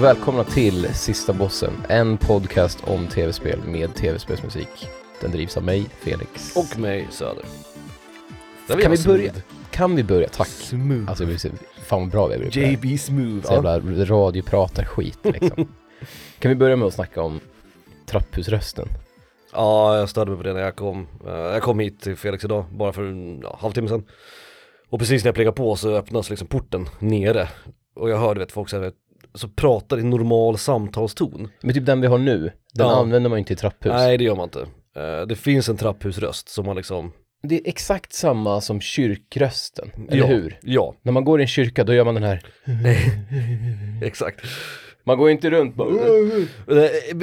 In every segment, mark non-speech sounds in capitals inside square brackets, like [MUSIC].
och välkomna till Sista Bossen, en podcast om tv-spel med tv-spelsmusik. Den drivs av mig, Felix. Och mig, Söder. Där kan vi börja? smooth. Kan vi börja? Tack. Smooth. Alltså, fan vad bra vi här. JB Smooth. Så jävla radiopratar-skit liksom. [LAUGHS] kan vi börja med att snacka om trapphusrösten? Ja, jag störde mig på det när jag kom. Eh, Jag kom hit till Felix idag, bara för en ja, halvtimme sedan. Och precis när jag plingar på så öppnas liksom porten nere. Och jag hörde vet, folk vet, så pratar i normal samtalston. Men typ den vi har nu, den Ja. använder man ju inte i trapphus. Nej, det gör man inte. Eh, Det finns en trapphusröst som man liksom, Det är exakt samma som kyrkrösten, eller ja, hur? Ja, När man går i en kyrka då gör man den här, [LAUGHS] exakt. Man går inte runt bara Eh,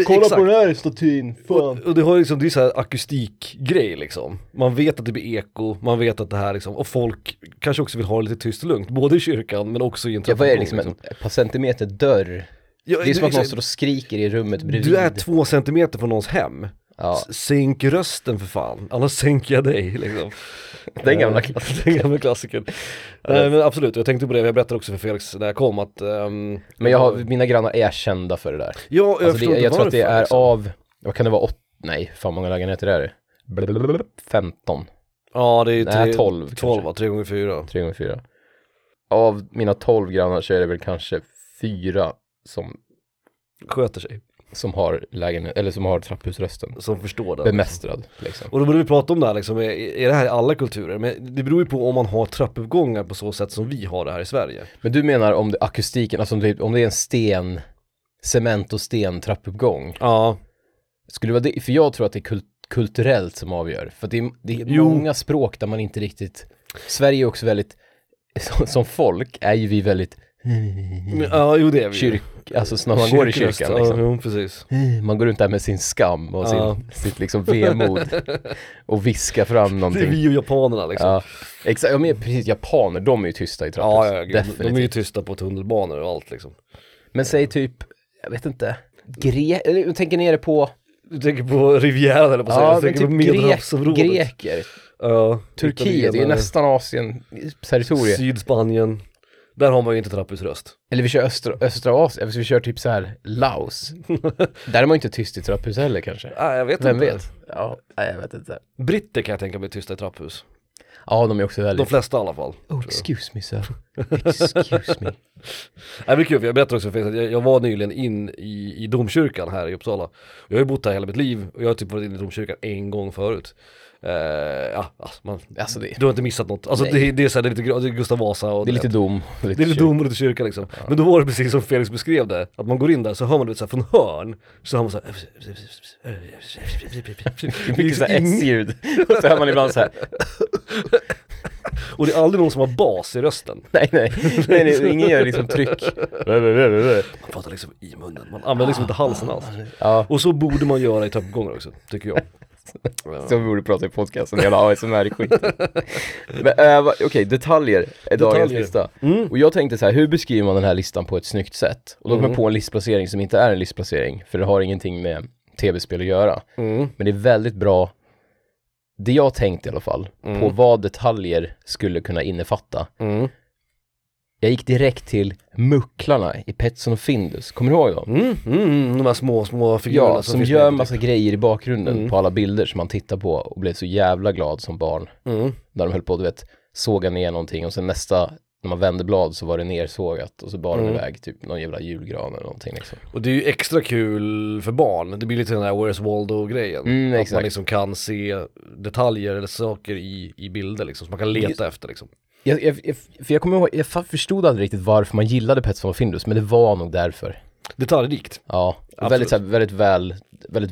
Kolla exakt. på den här statyn, Och, fan. och det har liksom, det är så här akustikgrej liksom. Man vet att det blir eko, man vet att det här liksom, och folk kanske också vill ha det lite tyst och lugnt, både i kyrkan men också i en Ja vad är det liksom, en, ett par centimeter dörr? Ja, Det är som att någon står och skriker i rummet bredvid. Du är två centimeter från någons hem. Ja, Sänk rösten för fan, annars sänker jag dig liksom. den gamla Eh, klassikern. [LAUGHS] Den gamla klassikern. Nej men absolut, jag tänkte på det, jag berättade också för Felix när jag kom att ehm, Men jag har, mina grannar är kända för det där. Ja, jag Alltså det, inte jag tror att det är liksom. av, vad kan det vara, åt, nej, fan många lägenheter är det? Blablabla, 15, Ja det är nej tre, 12 12 kanske, va, 3 gånger 4 3 gånger 4 Av mina 12 grannar så är det väl kanske fyra som, Sköter sig, som har lägenhet, eller som har trapphusrösten som förstår det. bemästrad liksom. Och då borde vi prata om det här liksom, är, det här i alla kulturer? Men det beror ju på om man har trappuppgångar på så sätt som vi har det här i Sverige. Men du menar om det, akustiken, alltså om det, om det är en sten, cement och sten trappuppgång, Ja, skulle det vara det, för jag tror att det är kult, kulturellt som avgör, för det är, det är Jo. många språk där man inte riktigt, Sverige är också väldigt, som, [LAUGHS] som folk är ju vi väldigt ja jo det är vi kyrk, alltså så när man går i Kyrkröst, kyrkan Ja, liksom. jo, precis. Man går runt där med sin skam och sin, Ja. sitt liksom vemod [LAUGHS] och viskar fram Det är någonting. vi och japanerna liksom. Ja, exakt, ja men precis, japaner, de är ju tysta i trapphus. Ja, ja, gud. definitivt. de är ju tysta på tunnelbanor och allt liksom. Men säg typ, jag vet inte, gre eller jag tänker nere på, Du tänker på Rivieran eller på säga, ja jag men tänker på typ grek, medelhavsområdet. greker, Ja, Turkiet, det är ju italienare, nästan Asien territorium. Sydspanien. Där har man ju inte trapphusröst. Eller vi kör östra, östra Asien, vi kör typ så här Laos. [LAUGHS] Där är man ju inte tyst i trapphus heller kanske. Nej jag vet Vem inte. vet? Ja, nej, jag vet inte. Britter kan jag tänka mig tysta i trapphus. Ja, de är också De väldigt... flesta i alla fall. Oh, excuse me sir. [LAUGHS] Excuse me. Nej, är kul, jag berättar också för att jag, jag var nyligen in i, i domkyrkan här i Uppsala. Jag har ju bott här hela mitt liv och jag har typ varit inne i domkyrkan en gång förut. Eh, ja, alltså, man, Alltså det, du har inte missat något. Alltså det, det är så här, det är lite det är Gustav Vasa och det är lite dom. det är lite kyrk. dom och lite kyrka liksom. Men då var det precis som Felix beskrev det, att man går in där så hör man du vet, så här, från hörn, så hör man så här. Det är mycket såhär S-ljud. Och så hör man ibland så här. Och det är aldrig någon som har bas i rösten. nej, nej, nej, nej, ingen gör liksom tryck. Man pratar liksom i munnen, man använder liksom inte halsen alls. Ja, Och så borde man göra i trappuppgångar också, tycker jag. Så vi borde prata i podcasten, hela ASMR-skit. Men äh, va- okej, detaljer är dagens Detaljer. lista. Mm. Och jag tänkte så här, hur beskriver man den här listan på ett snyggt sätt? Och då kom Mm. jag på en listplacering som inte är en listplacering, för det har ingenting med tv-spel att göra. Mm. Men det är väldigt bra, det jag tänkte i alla fall, Mm. på vad detaljer skulle kunna innefatta. Mm. Jag gick direkt till mucklarna i Petson och Findus, kommer du ihåg dem? Mm. Mm. De här små, små figurerna Ja, som finns gör typ. massa grejer i bakgrunden Mm. på alla bilder som man tittar på och blev så jävla glad som barn. Mm. När de höll på, du vet, såga ner någonting och sen nästa, när man vände blad så var det nersågat och så bar de Mm. iväg typ någon jävla julgran eller någonting liksom. Och det är ju extra kul för barn, det blir lite den här Where's Waldo-grejen. Mm, att exakt. man liksom kan se detaljer eller saker i, i bilder liksom, som man kan leta efter liksom. Jag, jag, jag, för jag kommer ihåg, jag förstod aldrig riktigt varför man gillade Petson och Findus, men det var nog därför. Detaljrikt. Ja, Absolut. väldigt, så här, väldigt väl, väldigt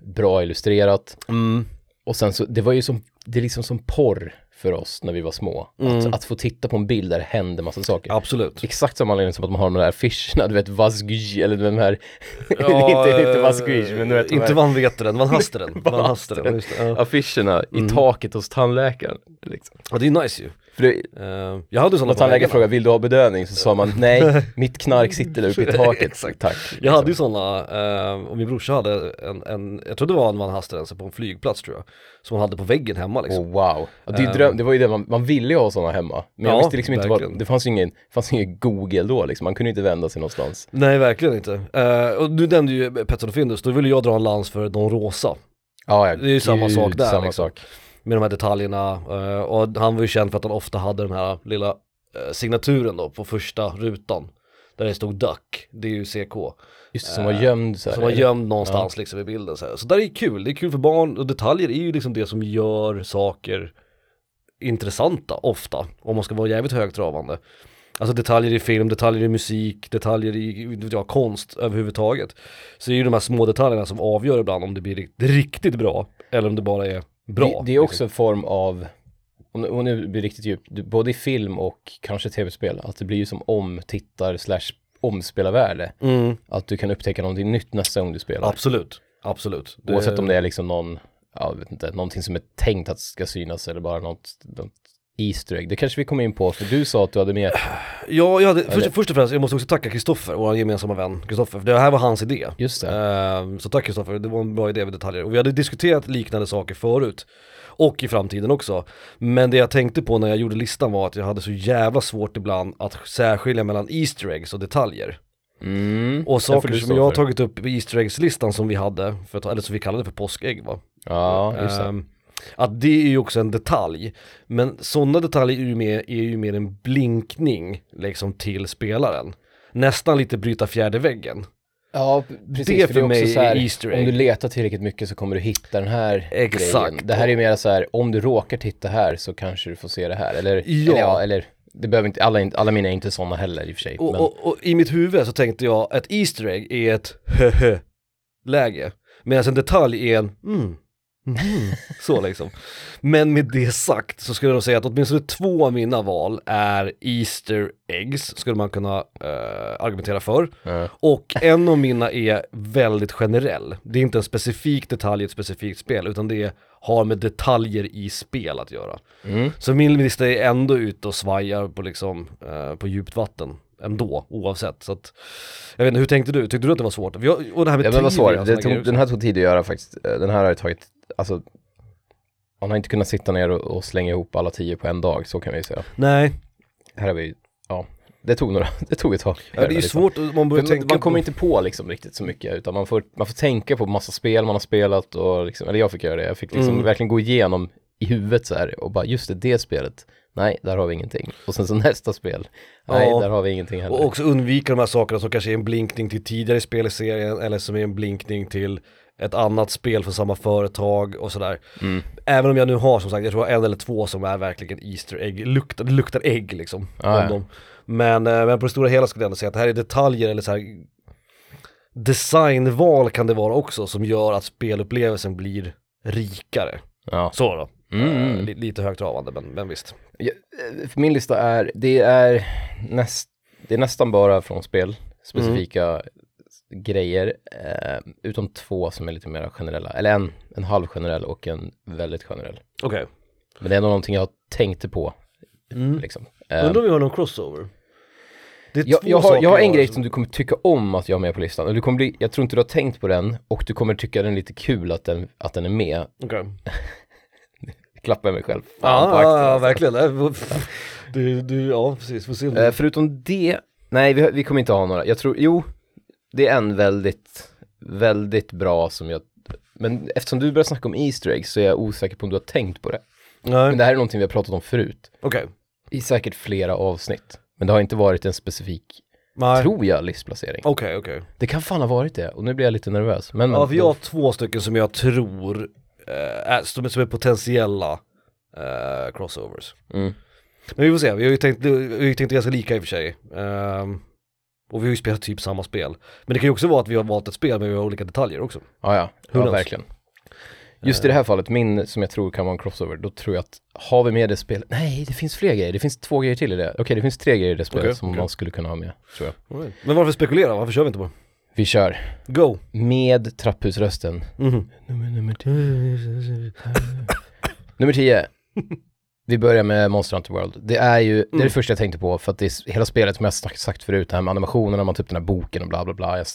bra illustrerat. Mm. Och sen så, det var ju som, det är liksom som porr för oss när vi var små. Mm. Att, att få titta på en bild där det händer massa saker. Absolut. Exakt samma anledning som att man har de där affischerna, du vet Vasguj, eller de här, Ja, [LAUGHS] inte, inte eh, Vasguj, men du vet Inte Van Veteren, Van Hasteren. Van [LAUGHS] Van Hasteren, just det. Ja. affischerna Mm. i taket hos tandläkaren. Liksom. ja, det är nice ju. För det, Eh, jag hade sådana tandläkaren frågade, vill du ha bedövning? Så sa man, nej, [LAUGHS] mitt knark sitter där uppe i [LAUGHS] taket. Exakt. Tack. Jag hade ju sådana, eh, och min brorsa hade en, en jag tror det var en Van Hastense på en flygplats tror jag, som han hade på väggen hemma liksom. Oh, wow. Ja, det, Ehm. dröm, det var ju det, man, man ville ju ha sådana hemma. Men jag Ja, visste liksom inte vad, det fanns ju ingen, fanns ingen Google då liksom, man kunde inte vända sig någonstans. Nej verkligen inte. Eh, och du nämnde ju Petson och Findus, då ville jag dra en lans för de rosa. Ja, ja, Det är ju samma sak där, Samma liksom. sak. Med de här detaljerna eh, och han var ju känd för att han ofta hade den här lilla eh, signaturen då på första rutan där det stod Duck, det är ju CK, Just det, som var gömd så här. som var gömd någonstans liksom i bilden så här. Så där är kul, det är kul för barn och detaljer är ju liksom det som gör saker intressanta ofta, om man ska vara jävligt högtravande. Alltså detaljer i film, detaljer i musik, detaljer i ja, konst överhuvudtaget. Så är ju de här små detaljerna som avgör ibland om det blir rikt- riktigt bra eller om det bara är bra. Det, det är också en form av, och nu blir det riktigt djupt, både i film och kanske tv-spel, att det blir ju som omtittar slash omspelarvärde. Mm. Att du kan upptäcka någonting nytt nästa gång du spelar. Absolut, absolut. Det- Oavsett om det är liksom någon, ja, jag vet inte, någonting som är tänkt att ska synas eller bara något, något Easter egg. Det kanske vi kommer in på, för du sa att du hade med, Ja, jag hade, först, först och främst, jag måste också tacka Kristoffer, vår gemensamma vän Kristoffer, för det här var hans idé. just det. Ehm, så tack Kristoffer, det var en bra idé med detaljer. Och vi hade diskuterat liknande saker förut. Och i framtiden också. Men det jag tänkte på när jag gjorde listan var att jag hade så jävla svårt ibland att särskilja mellan Easter eggs och detaljer. Mm. Och saker som jag har tagit upp i Easter eggs-listan som vi hade, för eller som vi kallade för påskägg va? Ja, just det. Ehm, att det är ju också en detalj. Men sådana detaljer är ju, mer, är ju mer en blinkning liksom till spelaren. Nästan lite bryta fjärde väggen. Ja, precis. det för för är också mig så här, är Easter Om egg. du letar tillräckligt mycket så kommer du hitta den här Exakt. grejen. Det här är mer så här, om du råkar titta här så kanske du får se det här. Eller, Ja. eller, ja, eller det behöver inte, alla, alla mina är inte sådana heller i och för sig. Och, men, och, och i mitt huvud så tänkte jag att Easter egg är ett [LAUGHS] hö läge Medan en detalj är en mm, mhm, [LAUGHS] så liksom. Men med det sagt så skulle jag nog säga att åtminstone två av mina val är Easter eggs, skulle man kunna eh, argumentera för. ja. Och en av mina är väldigt generell. Det är inte en specifik detalj i ett specifikt spel, utan det har med detaljer i spel att göra. mm. Så min lista är ändå ute och svajar på liksom, eh, på djupt vatten ändå, oavsett. Så att, jag vet inte, hur tänkte du? Tyckte du att det var svårt? Och det här med Ja men vad trivia svårt, det tog, den här tog tid att göra faktiskt. Eh, Den här har ju tagit, alltså man har inte kunnat sitta ner och, och slänga ihop alla tio på en dag, så kan vi säga. Nej, Här har vi, ja, det tog några, [LAUGHS] det tog ett tag. ja, det är ju svårt, man börjar tänka man kommer på... inte på liksom riktigt så mycket utan man får, man får tänka på massa spel man har spelat och liksom, eller jag fick göra det, jag fick liksom Mm. verkligen gå igenom i huvudet så här och bara just det, det spelet, nej där har vi ingenting. Och sen så [LAUGHS] nästa spel, nej Ja. där har vi ingenting heller. Och också undvika de här sakerna som kanske är en blinkning till tidigare spel i serien eller som är en blinkning till ett annat spel från samma företag och sådär. Mm. Även om jag nu har som sagt, jag tror en eller två som är verkligen Easter egg, luktar, det luktar ägg liksom. Ah, ja. Men, eh, men på det stora hela skulle jag ändå säga att det här är detaljer eller så här designval kan det vara också som gör att spelupplevelsen blir rikare. Ja. Så då. Mm, mm. li- lite högtravande men, men visst. Ja, eh, för min lista är, det är, näst, det är nästan bara från spel, specifika grejer, eh, utom två som är lite mer generella, eller en, en halv generell och en väldigt generell. Okej. Men det är ändå någonting jag tänkte på, Mm. liksom. Eh, Undrar om vi har någon crossover? Det är jag, två jag, har, jag har en grej som du kommer tycka om att jag har med på listan, och du kommer bli, jag tror inte du har tänkt på den, och du kommer tycka den är lite kul att den, att den är med. Okej. [LAUGHS] Klappar jag mig själv. Fan, Ja, ja, alltså. verkligen. [LAUGHS] Du, du, ja precis, får se Eh, förutom det, nej vi, vi kommer inte ha några. Jag tror, jo, det är en väldigt, väldigt bra som jag, men eftersom du börjar snacka om Easter eggs så är jag osäker på om du har tänkt på det. Men Nej, det här är någonting vi har pratat om förut, okej. i säkert flera avsnitt. Men det har inte varit en specifik, Nej. tror jag, listplacering. Okej, okej. Det kan fan ha varit det, och nu blir jag lite nervös. Men, Ja, men för jag har två stycken som jag tror eh, är, som, är- som är potentiella eh, crossovers. mm. Men vi får se, vi har ju tänkt, vi har ju tänkt ganska lika i och för sig. Ehm, och vi har ju spelat typ samma spel. Men det kan ju också vara att vi har valt ett spel men vi har olika detaljer också. Ja, ja, ja verkligen. Just i det här fallet, min som jag tror kan vara en crossover, då tror jag att har vi med det spelet, nej det finns fler grejer, det finns två grejer till i det. Okej, det finns tre grejer i det spelet Okej, som okej. man skulle kunna ha med, tror jag. Men varför spekulera? Varför kör vi inte bara? Vi kör. Go! Med trapphusrösten. Mhm. Nummer, nummer tio. nummer tio. Vi börjar med Monster Hunter World. Det är ju, det är Mm. det första jag tänkte på för att det är hela spelet som jag har sagt förut, det här med animationerna, man upp den här boken och bla bla bla. Jag,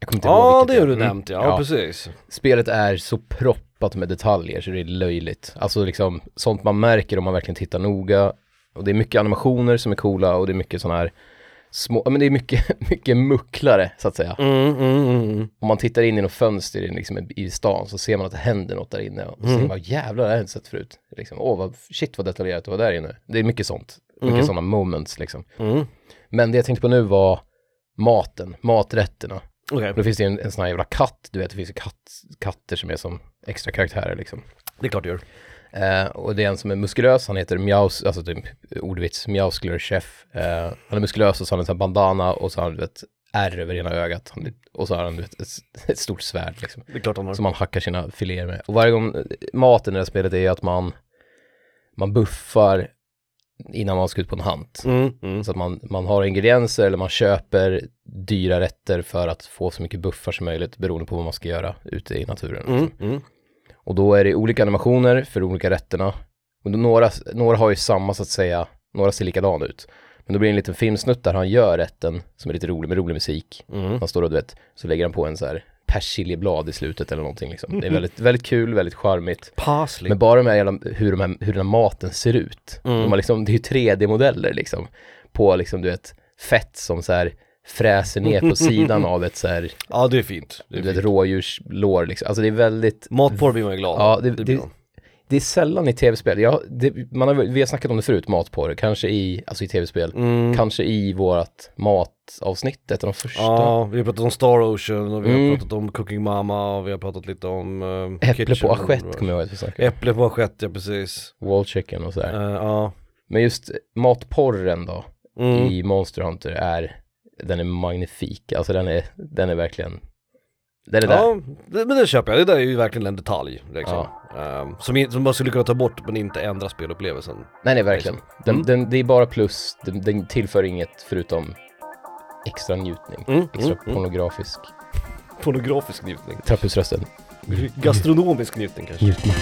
jag kommer inte ihåg Ja, vilket det har du Mm. nämnt ja. ja, precis. Spelet är så proppat med detaljer så det är löjligt. Alltså liksom sånt man märker om man verkligen tittar noga. Och det är mycket animationer som är coola och det är mycket sådana här små, ja men det är mycket, [LAUGHS] mycket mucklare så att säga. Mm, mm, mm. Om man tittar in i något fönster i, liksom, i stan så ser man att det händer något där inne. Och så Mm. ser man, jävlar det har jag inte sett förut. Liksom, Åh, vad, shit vad detaljerat det var där inne. Det är mycket sånt. Mycket Mm. sådana moments liksom. Mm. Men det jag tänkte på nu var maten, maträtterna. Och då finns det en, en sån här jävla katt, du vet det finns ju katt, katter som är som extra karaktärer liksom. det är klart du gör. Eh, och det är en som är muskulös, han heter Mjaus, alltså typ ordvits, Mjauskular Chef. Eh, han är muskulös och så har han en sån här bandana och så har han ett ärr över ena ögat. Han, och så har han vet, ett, ett stort svärd liksom. Det är klart han har. Som man hackar sina filéer med. Och varje gång, eh, maten i det här spelet är att man, man buffar innan man ska ut på en hunt. Mm, mm. Så att man, man har ingredienser eller man köper dyra rätter för att få så mycket buffar som möjligt beroende på vad man ska göra ute i naturen. Mm, mm. Och då är det olika animationer för de olika rätterna. Och några, några har ju samma så att säga, några ser likadana ut. Men då blir det en liten filmsnutt där han gör rätten som är lite rolig med rolig musik. Mm. Han står och du vet, så lägger han på en så här persiljeblad i slutet eller någonting liksom. Det är [LAUGHS] väldigt, väldigt kul, väldigt charmigt. Parsley. Men bara de här, jävla- hur, de här, hur den här maten ser ut. Mm. De har liksom, det är ju 3D-modeller liksom. På liksom, du vet, fett som så här fräser ner på sidan av ett så här, [LAUGHS] Ja det är fint. Det är vet, fint. rådjurslår liksom. Alltså det är väldigt, Matporr blir man ju glad Ja, av. det- blir det- det är sällan i tv-spel. Ja, det, man har, vi har snackat om det förut, matporr, kanske i, alltså i tv-spel. Mm. Kanske i vårat matavsnitt, ett av de första. Ja, vi har pratat om Star Ocean och vi har Mm. pratat om Cooking Mama och vi har pratat lite om uh, Äpple på assiett kommer jag ihåg att vi snackade Äpple på assiett, ja precis. Wall chicken och sådär. Eh, Ja. Men just matporren då, Mm. i Monster Hunter är, den är magnifik. Alltså den är, den är verkligen, den är där. Ja, det, men det köper jag. Det där är ju verkligen en detalj liksom. Ehm, som, i- som man skulle kunna ta bort men inte ändra spelupplevelsen. Nej, nej, verkligen. Den, Mm. den, det är bara plus, den, den tillför inget förutom extra njutning. Mm, Extra mm, mm. pornografisk. Pornografisk njutning. Trapphusrösten. Gastronomisk njutning kanske. Njutning.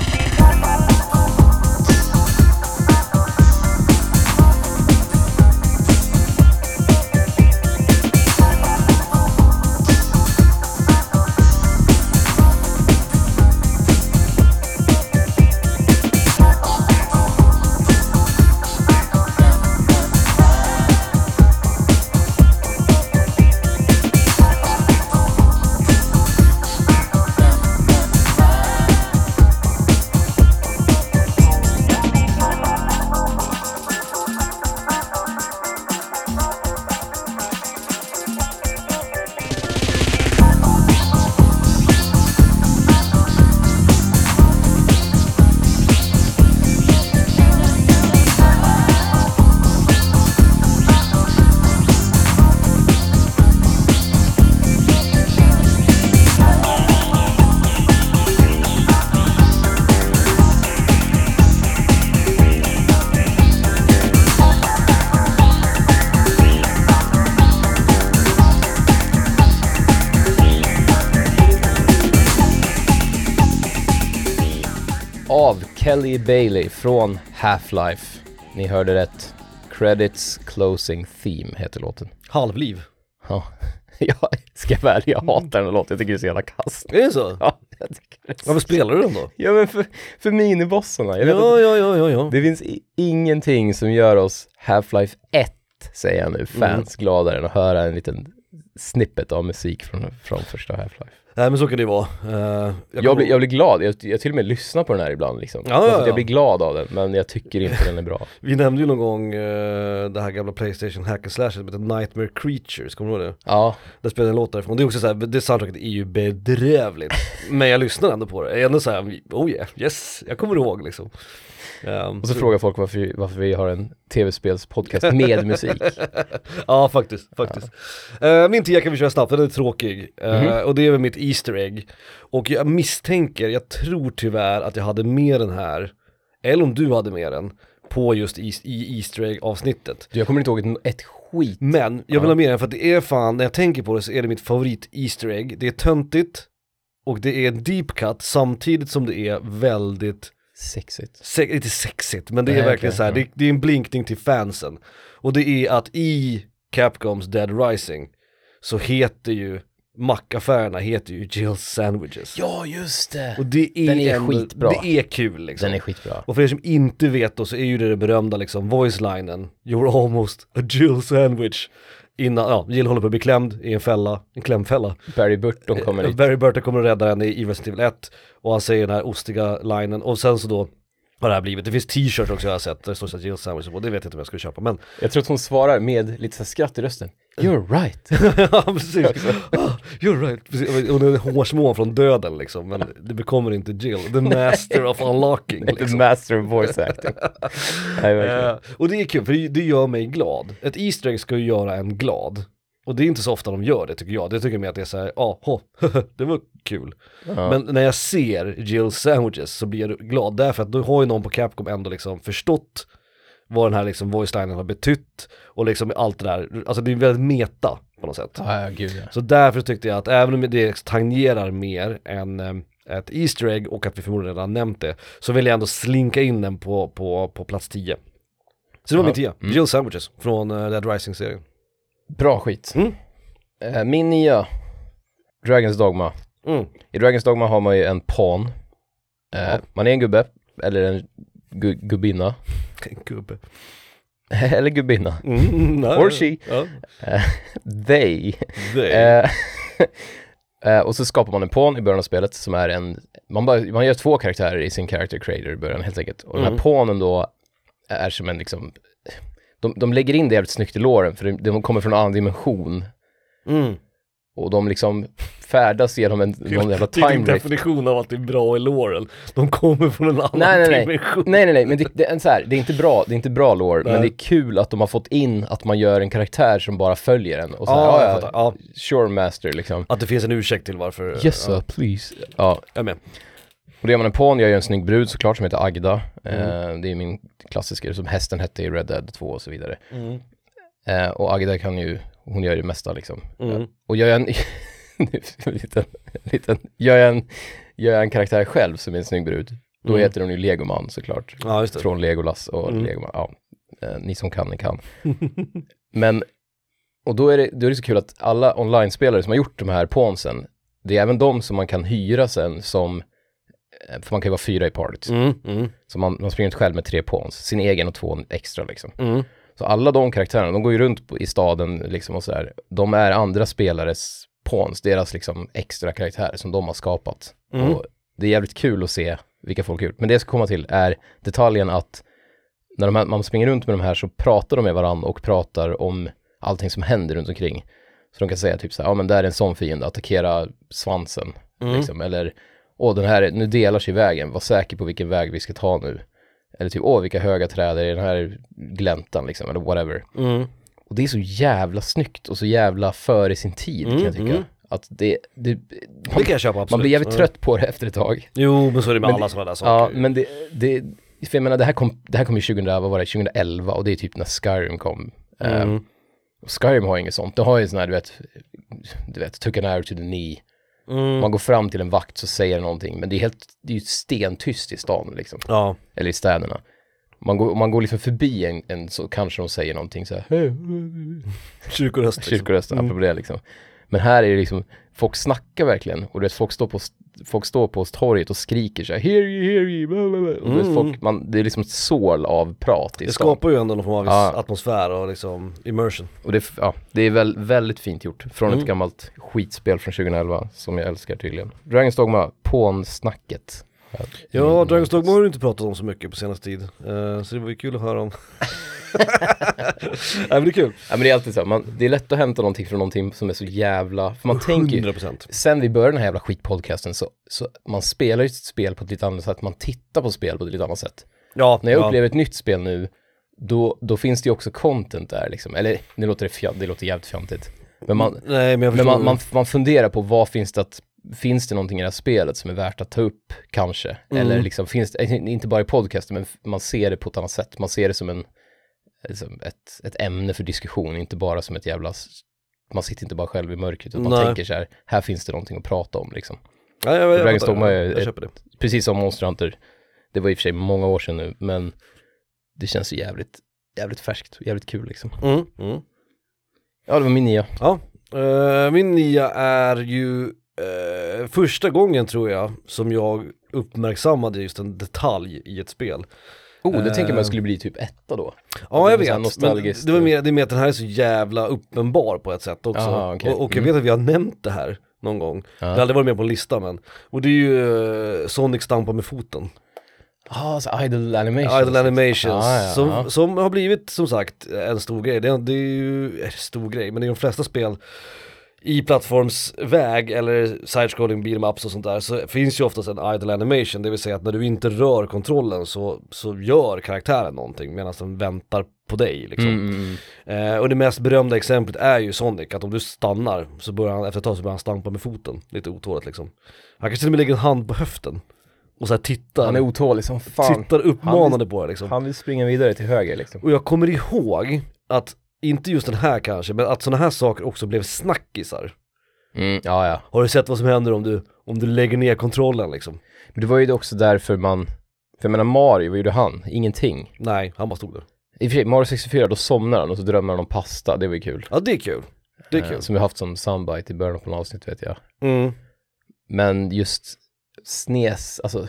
Kelly Bailey från Half-Life. Ni hörde rätt. Credits Closing Theme heter låten. Halvliv. Ja, [LAUGHS] jag ska väl, jag hatar den här låten, jag tycker det är så jävla kast. Är det så? Ja, jag tycker det är så... Varför spelar du den då? Ja men för, för minibossarna, jag Ja, ja, ja, ja, ja. det finns ingenting som gör oss Half-Life 1, säger jag nu, fans gladare än att höra en liten snippet av musik från, från första Half-Life. Nej men så kan det ju vara. Eh, Jag, kommer- blir, jag blir glad, jag, jag till och med lyssnar på den här ibland liksom. Ja, ja, ja. Jag blir glad av den, men jag tycker inte den är bra. [LAUGHS] Vi nämnde ju någon gång eh, det här gamla Playstation hack and slash som heter Nightmare Creatures, kommer du ihåg det? Ja, Där spelar en låt därifrån, det är också såhär, det soundtracket är ju bedrövligt Men jag lyssnar ändå på det, jag är ändå såhär, oh yeah, yes, jag kommer ihåg liksom Ehm, och så frågar folk varför, vi- varför vi har en tv-spelspodcast med [LAUGHS] musik. Ja faktiskt, faktiskt Eh, Min tia kan vi köra snabbt, den är tråkig Eh, Mhm. Och det är väl mitt Easter egg Och jag misstänker, jag tror tyvärr att jag hade med den här Eller om du hade med den På just Eas- i Easter egg avsnittet Du, jag kommer inte ihåg ett, skit. Men jag vill Ja. ha med den för att det är fan, när jag tänker på det så är det mitt favorit Easter egg Det är töntigt Och det är en deep cut samtidigt som det är väldigt Sexigt. se- inte sexigt, men det är Nej, verkligen okej, så här, ja. det, det är en blinkning till fansen. Och det är att i Capcoms Dead Rising så heter ju mackaffärerna heter ju Jill's Sandwiches. Ja, just det! Och det är, Den är ändå, skitbra. Det är kul liksom. Den är skitbra. Och för er som inte vet då så är ju det den berömda liksom voice-linen You're almost a Jill sandwich Innan, ja, Jill håller på att bli klämd i en fälla, en klämfälla Barry Burton kommer Eh, dit. Barry Burton kommer att rädda henne i i Resident Evil 1 Och han säger den här ostiga linen och sen så då har det här blivit, det finns t-shirts också jag har sett där det står så Jill sandwich på, det vet jag inte om jag skulle köpa men Jag tror att hon svarar med lite så här skratt i rösten. You're right. [LAUGHS] Ja precis, ah, you're right, precis. det är hårsmån från döden liksom men det bekommer inte Jill, the master of unlocking [LAUGHS] The liksom. master of voice acting. Nej. Eh, och det är kul för det, det gör mig glad. Ett Easter egg ska ju göra en glad. Och det är inte så ofta de gör det tycker jag. Det tycker jag mer att det är såhär, ja, ah, [LAUGHS] det var kul. Ja. Men när jag ser Jill Sandwiches så blir jag glad därför att då har ju någon på Capcom ändå liksom förstått vad den här liksom voice-linen har betytt och liksom allt det där, alltså det är väldigt meta på något sätt. Ja, gud ja. Så därför tyckte jag att även om det tangerar mer än eh, ett Easter egg och att vi förmodligen redan nämnt det, så vill jag ändå slinka in den på, på, på plats 10. Så det var Ja. min 10, Mm. Jill Sandwiches från uh, Dead Rising-serien. Bra skit. Mm. Eh, min nia, Dragons Dogma. Mm. I Dragons Dogma har man ju en pawn. Eh. Man är en gubbe, eller en gu gubbinna. Gubbe. [LAUGHS] eller gubbinna. Mm, nej. Or she. Ja. They. They. Eh, [LAUGHS] eh, och så skapar man en pawn i början av spelet som är en, man, bara, man gör två karaktärer i sin character creator i början helt enkelt. Och den Mm. här pawnen då är som en liksom, de, de lägger in det jävligt snyggt i låren för de, de kommer från en annan dimension. Mm. Och de liksom färdas genom en, någon jävla Det är din time definition av att det är bra i låren. De kommer från en annan Nej, nej, nej. dimension. Nej nej nej, men det, det, är så här, det är inte bra, det är inte bra lore, men det är kul att de har fått in att man gör en karaktär som bara följer en. Och så här, Ja, ja, jag ja, fattar. Ja. sure master liksom. Att det finns en ursäkt till varför. Yes ja, sir, please. Ja, Jag är med. Och det gör man en pawn, jag gör en snygg brud såklart som heter Agda. Mm. Eh, det är min klassiker, som hästen hette i Red Dead 2 och så vidare. Mm. Eh, och Agda kan ju, hon gör det mesta liksom. Mm. Och gör jag en, [LAUGHS] en liten, en liten, gör jag en, gör jag en karaktär själv som är en snygg brud, då Mm. heter hon ju Legoman såklart. Ja. Från Legolas och Mm. Legoman, ja. Eh, ni som kan, ni kan. [LAUGHS] Men, och då är, det, då är det så kul att alla online-spelare som har gjort de här pawnsen, det är även de som man kan hyra sen som, eh, för man kan ju vara fyra i partyt. Mm. Mm. Så man, man springer inte själv med tre pawns, sin egen och två extra liksom. Mm. Så alla de karaktärerna, de går ju runt i staden liksom och så här. De är andra spelares pawns, deras liksom extra karaktärer som de har skapat. Mm. Och det är jävligt kul att se vilka folk har gjort. Men det jag ska komma till är detaljen att när de här, man springer runt med de här så pratar de med varandra och pratar om allting som händer runt omkring. Så de kan säga typ så här, ja men där är en sån fiende, attackera svansen. Mm. Liksom. Eller, åh den här, nu delar sig vägen, var säker på vilken väg vi ska ta nu. Eller typ, åh vilka höga träd är i den här gläntan liksom, eller whatever. Mm. Och det är så jävla snyggt och så jävla före sin tid kan Mm, jag tycka. mm. Att det, det, Det kan jag köpa absolut. man blir jävligt Ja. trött på det efter ett tag. Jo, men så är det med Men alla sådana där Ja, saker. men det, det, för jag menar det här kom, det här kom ju 2000, vad var det, 2011 och det är typ när Skyrim kom. Mm. och Skyrim har ju inget sånt, det har ju sån här, du vet, du vet, took an arrow to the knee. Mm. Man går fram till en vakt så säger den någonting, men det är helt, det är ju stentyst i stan liksom, Ja. eller i städerna. Man går, man går liksom förbi en, en så kanske de säger någonting så här, "Hej, Kyrkoröst. liksom. kyrkorösten, Mm. apropå det liksom. Men här är det liksom, folk snackar verkligen och du vet, folk står på, folk står på torget och skriker så här, hear you, hear you, bla, bla, bla. Och du vet, Mm. folk, man, det är liksom ett sål av prat i Det stan. skapar ju ändå någon form av Ja. atmosfär och liksom immersion. Och det, ja, det är väl, väldigt fint gjort, från Mm. ett gammalt skitspel från 2011, som jag älskar tydligen. Dragon's Dogma, Pån-snacket. Ja, Mm. Dragon's Dogma har du inte pratat om så mycket på senaste tid. Eh, så det var ju kul att höra om. [LAUGHS] Nej men det är kul. Ja men det är alltid så, man, det är lätt att hämta någonting från någonting som är så jävla, för man tänker ju, 100%. sen vi började den här jävla skitpodcasten så, så man spelar ju sitt spel på ett lite annat sätt, man tittar på spel på ett lite annat sätt. Ja, När jag ja. upplever ett nytt spel nu, då, då finns det ju också content där liksom, eller nu låter det, fjant, det låter jävligt fjantigt. Men man, Nej men men man, man, man funderar på vad finns det att, finns det någonting i det här spelet som är värt att ta upp kanske? Mm. Eller liksom finns det, inte bara i podcasten, men man ser det på ett annat sätt, man ser det som en, liksom ett, ett ämne för diskussion, inte bara som ett jävla, man sitter inte bara själv i mörkret, utan man Nej. tänker så här, här finns det någonting att prata om liksom. ja, jag, jag, jag, jag, köper det. Precis som Monster Hunter, Det var i och för sig många år sedan nu, men det känns ju jävligt, jävligt färskt och jävligt kul liksom. Mm, mm. Ja, det var min nia. Ja, eh, min nia är ju eh, första gången tror jag som jag uppmärksammade just en detalj i ett spel. Oh, det tänker Eh. man skulle bli typ etta då. Ja jag är vet, men det, var mer, det är mer att den här är så jävla uppenbar på ett sätt också. Aha, okej. och, och jag Mm. vet att vi har nämnt det här någon gång. Ja. Det har aldrig varit med på en lista men. Och det är ju eh, Sonic stampar med foten. Ja, så Idle Animations. Idle Animations, Ja, ja, som, ja. som har blivit som sagt en stor grej. Det, är- det är ju, eh, stor grej, men i de flesta spel i plattformsväg eller side-scrolling beat'em ups och sånt där så finns ju oftast en idle animation, det vill säga att när du inte rör kontrollen så, så gör karaktären någonting medan den väntar på dig liksom. Mm, mm, mm. Eh, och det mest berömda exemplet är ju Sonic, att om du stannar så börjar han efter ett tag så börjar han stampa med foten, lite otåligt liksom. Han kanske till och med lägger en hand på höften och så tittar, Han är otålig som fan. tittar uppmanande på det liksom. Han vill springa vidare till höger liksom. Och jag kommer ihåg att, inte just den här kanske, men att sådana här saker också blev snackisar. Mm, ja, ja. Har du sett vad som händer om du, om du lägger ner kontrollen liksom? Men det var ju också därför man, för jag menar Mario, vad gjorde han? Ingenting. Nej, han bara stod där. I och för sig, Mario 64, då somnar han och så drömmer han om pasta, det var ju kul. Ja det är kul. Det är Eh, kul. Som vi haft som soundbite i början på något avsnitt vet jag. Mm. Men just SNES, alltså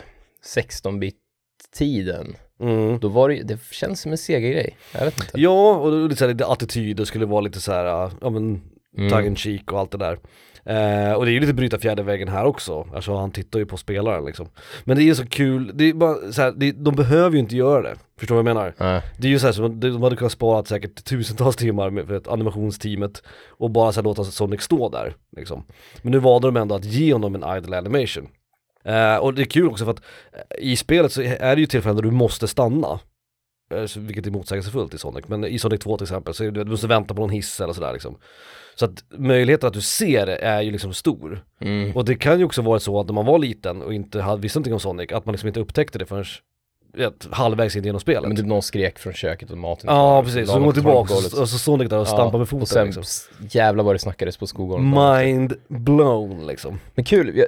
16-bit-tiden, Mm. då var det det känns som en Sega-grej. Jag vet inte. Ja, och lite såhär, lite attityd, det skulle vara lite så här, ja men, Mm. tongue in cheek och allt det där. Eh, och det är ju lite bryta fjärde väggen här också, alltså han tittar ju på spelaren liksom. Men det är så kul, det är bara så här, det, de behöver ju inte göra det, förstår du vad jag menar? Nej. Det är ju såhär som, de hade kunnat spara säkert tusentals timmar med, för animationsteamet och bara så här låta Sonic stå där liksom. Men nu valde de ändå att ge honom en idle animation. Eh, och det är kul också för att eh, i spelet så är det ju tillfällen där du måste stanna. Eh, vilket är motsägelsefullt i Sonic, men i Sonic 2 till exempel så du måste vänta på någon hiss eller sådär liksom. Så att möjligheten att du ser det är ju liksom stor. Mm. Och det kan ju också vara så att när man var liten och inte hade, visste någonting om Sonic, att man liksom inte upptäckte det förrän vet, halvvägs in genom spelet. Men typ någon skrek från köket och maten Ja precis, så går tillbaka golvet. och så Sonic där och stampar med foten Och sen, liksom. jävlar vad det snackades på skolgården. Mind blown liksom. Men kul, jag,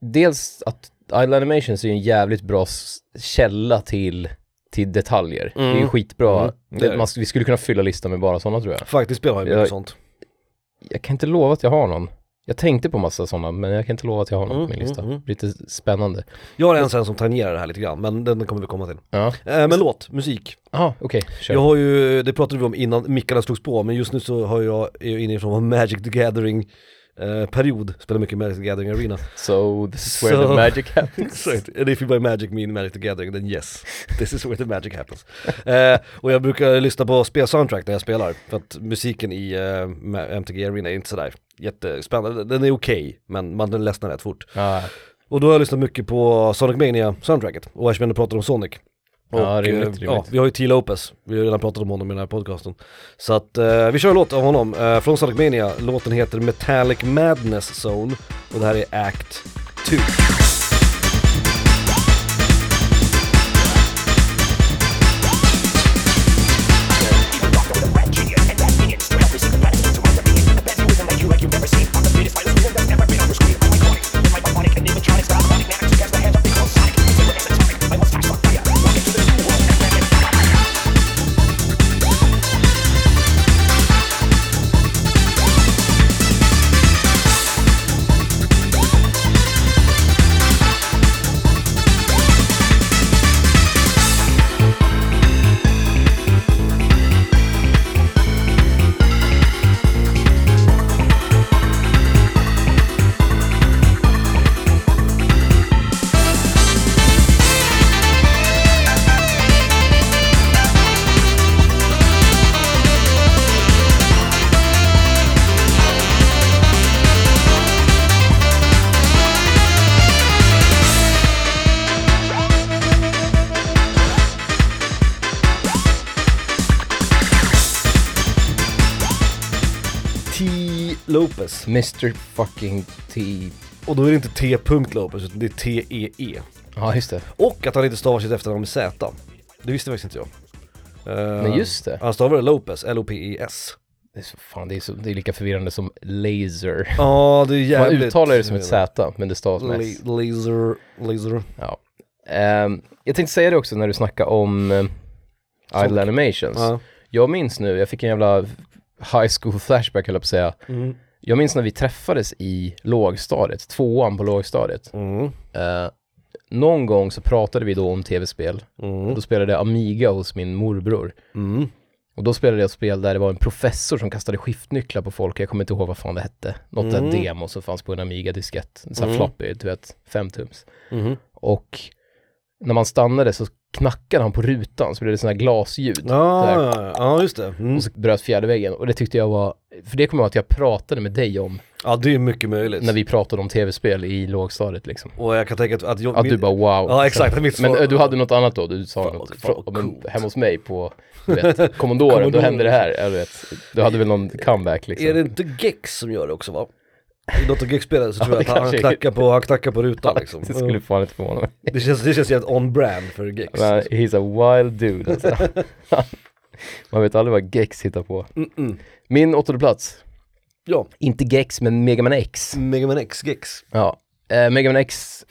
dels att Idle Animations är en jävligt bra s- källa till, till detaljer. Det är ju Mm. skitbra. Mm, det är det, man, vi skulle kunna fylla listan med bara sådana tror jag. Faktiskt spel har ju mycket Jag- sånt. Jag kan inte lova att jag har någon. Jag tänkte på massa sådana, men jag kan inte lova att jag har någon Mm, på min lista. mm, mm. Lite spännande. Jag har en sen som tangerar det här lite grann, men den kommer vi komma till. Ja, Eh, men låt, musik. ah, okej, kör. Jag har ju, det pratade vi om innan mickarna slogs på, men just nu så har jag, är jag inne i form av Magic the Gathering eh, period, spelar mycket Magic the Gathering Arena. So this is where So- the magic happens. [LAUGHS] Exakt, and if you buy Magic mean Magic the Gathering, then yes, this is where the magic happens. eh, och jag brukar lyssna på spelsoundtrack när jag spelar, för att musiken i eh, MTG Arena är inte sådär jättespännande, den är okej, men man ledsnar rätt fort. Ja, Och då har jag lyssnat mycket på Sonic Mania soundtracket, och eftersom jag pratar om Sonic. Och, Ja, rimligt, eh, rimligt. Ja, vi har ju T. Lopez, vi har redan pratat om honom i den här podcasten. Så att eh, vi kör en låt av honom, eh, från Mania, låten heter Metallic Madness Zone, och det här är Act 2. Mr fucking T. Och då är det inte T. Lopez utan det är T-E-E. Ja, just det. Och att han inte stavar sitt efternamn med Z. Det visste faktiskt inte jag. Eh, Men just det. Han stavar det Lopez, L-O-P-E-S. Det är, så, fan, det, är så, det är lika förvirrande som laser. Ja, det är Man jävligt... uttalar det som ett Z, men det stavas med S. La- Laser, laser. Ja. Ehm, jag tänkte säga det också när du snackade om uh, Idle Animations. Ja. Jag minns nu, jag fick en jävla high school flashback höll jag på att säga. Mm. Jag minns när vi träffades i lågstadiet, tvåan på lågstadiet. Mm. Eh, någon gång så pratade vi då om tv-spel. Mm. Då spelade jag Amiga hos min morbror. Mm. Och då spelade jag ett spel där det var en professor som kastade skiftnycklar på folk. Jag kommer inte ihåg vad fan det hette. Något Mm. där demo som fanns på en Amiga-diskett. En sån här Mm. floppy, du vet, femtums. Mm. Och när man stannade så knackade han på rutan så blev det sådana här glasljud. Ja, Där. ja, ja, just det. Mm. Och så bröt fjärde väggen. Och det tyckte jag var, för det kommer jag ihåg att jag pratade med dig om Ja, det är mycket möjligt. när vi pratade om tv-spel i lågstadiet liksom. Och jag kan tänka att, att jag... Att min- du bara wow. Ja, exakt. Mitt Men svar- eh, du hade något annat då? Du sa Fan, något, fan, från, men, hemma hos mig på, du vet, [LAUGHS] Commodoren, då hände det här, jag vet. Du hade väl någon comeback liksom? Är det inte Gex som gör det också va? Något av Gex-spelen så tror jag att han, knackar på, han knackar på rutan liksom. Det skulle fan inte förvåna mig. det, känns, det känns jävligt on-brand för Gex. Men he's a wild dude alltså. [LAUGHS] Man vet aldrig vad Gex hittar på. Mm-mm. Min åttonde plats, Ja, inte Gex men Mega Man X. Mega Man X, Gex. Ja, eh, Mega Man X,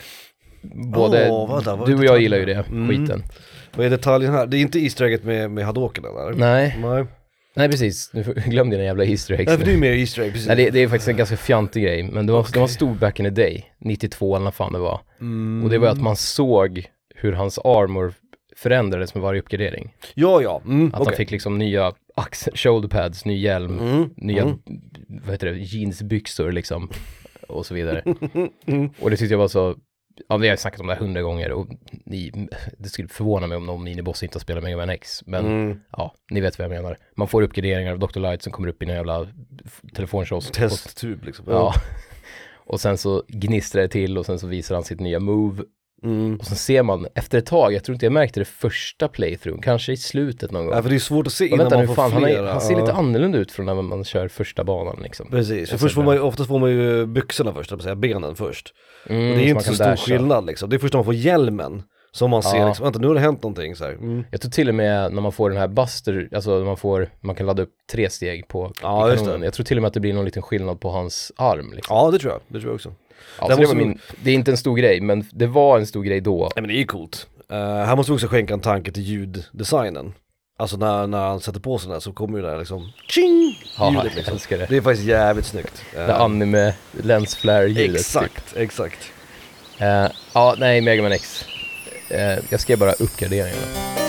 både, Åh, vänta, du och jag gillar ju det, Mm. skiten. Vad är detaljen här? Det är inte Easter egget med, med Hadoken eller? Nej, Nej. Nej precis, nu får- [LAUGHS] glöm dina jävla Easter eggs Nej för det är mer Easter egg, precis. Nej det, det är faktiskt en ganska fjantig grej, men det var, det var stor back in the day, 92 eller vad fan det var. Mm. Och det var att man såg hur hans armor förändrades med varje uppgradering. Ja, ja. Mm, Att okej. han fick liksom nya axel, shoulder pads, ny hjälm, Mm, nya, mm. vad heter det, jeansbyxor liksom. Och så vidare. [LAUGHS] Mm. Och det tyckte jag var så, ja vi har snackat om det här hundra gånger och ni, det skulle förvåna mig om någon miniboss inte har spelat Mega Man X. Men Mm. ja, ni vet vad jag menar. Man får uppgraderingar av Dr. Light som kommer upp i en jävla telefonkiosk. Testtub liksom. ja. [LAUGHS] Och sen så gnistrar det till och sen så visar han sitt nya move. Mm. Och sen ser man efter ett tag, jag tror inte jag märkte det första playthrough, kanske i slutet någon gång. Ja, för det är svårt att se innan vänta man får fan, han, flera. är, han ser Ja. lite annorlunda ut från när man kör första banan liksom. Precis, för först får man ju, oftast får man ju byxorna först, säga, benen först. Mm, och det är inte så stor dasha. skillnad liksom. Det är först när man får hjälmen som man ser Ja. liksom, vänta nu har det hänt någonting så här. Mm. Jag tror till och med när man får den här Buster, alltså man får, man kan ladda upp tre steg på Ja, kanonen. det. Jag tror till och med att det blir någon liten skillnad på hans arm liksom. Ja det tror jag, det tror jag också. Ja, det, måste min, det är inte en stor grej, men det var en stor grej då. Nej men det är ju coolt. Uh, här måste vi också skänka en tanke till ljuddesignen. Alltså när, när han sätter på sig den här så kommer ju det där liksom tjing! Ja, ljudet jag liksom. älskar det. Det är faktiskt jävligt snyggt. Det anime lens flare ljudet. Exakt, exakt. Typ. Eh, ja, nej, Mega Man X. Eh, jag skrev bara uppgraderingarna.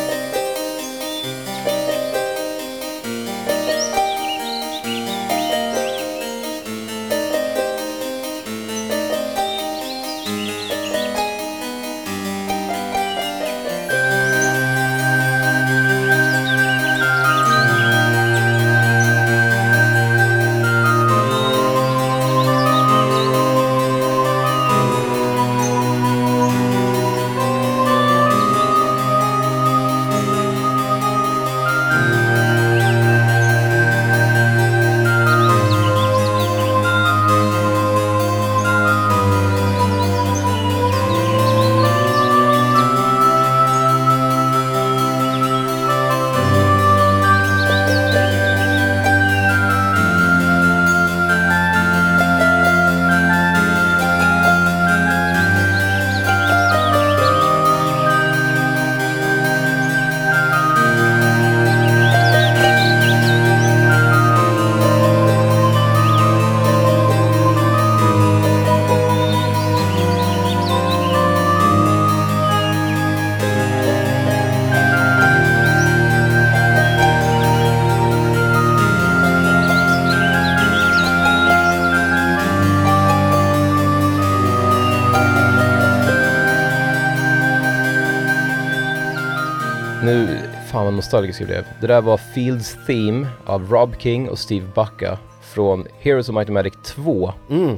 Nostalgisk jag blev. Det där var Fields Theme av Rob King och Steve Bucka från Heroes of Might and Magic 2. Mm.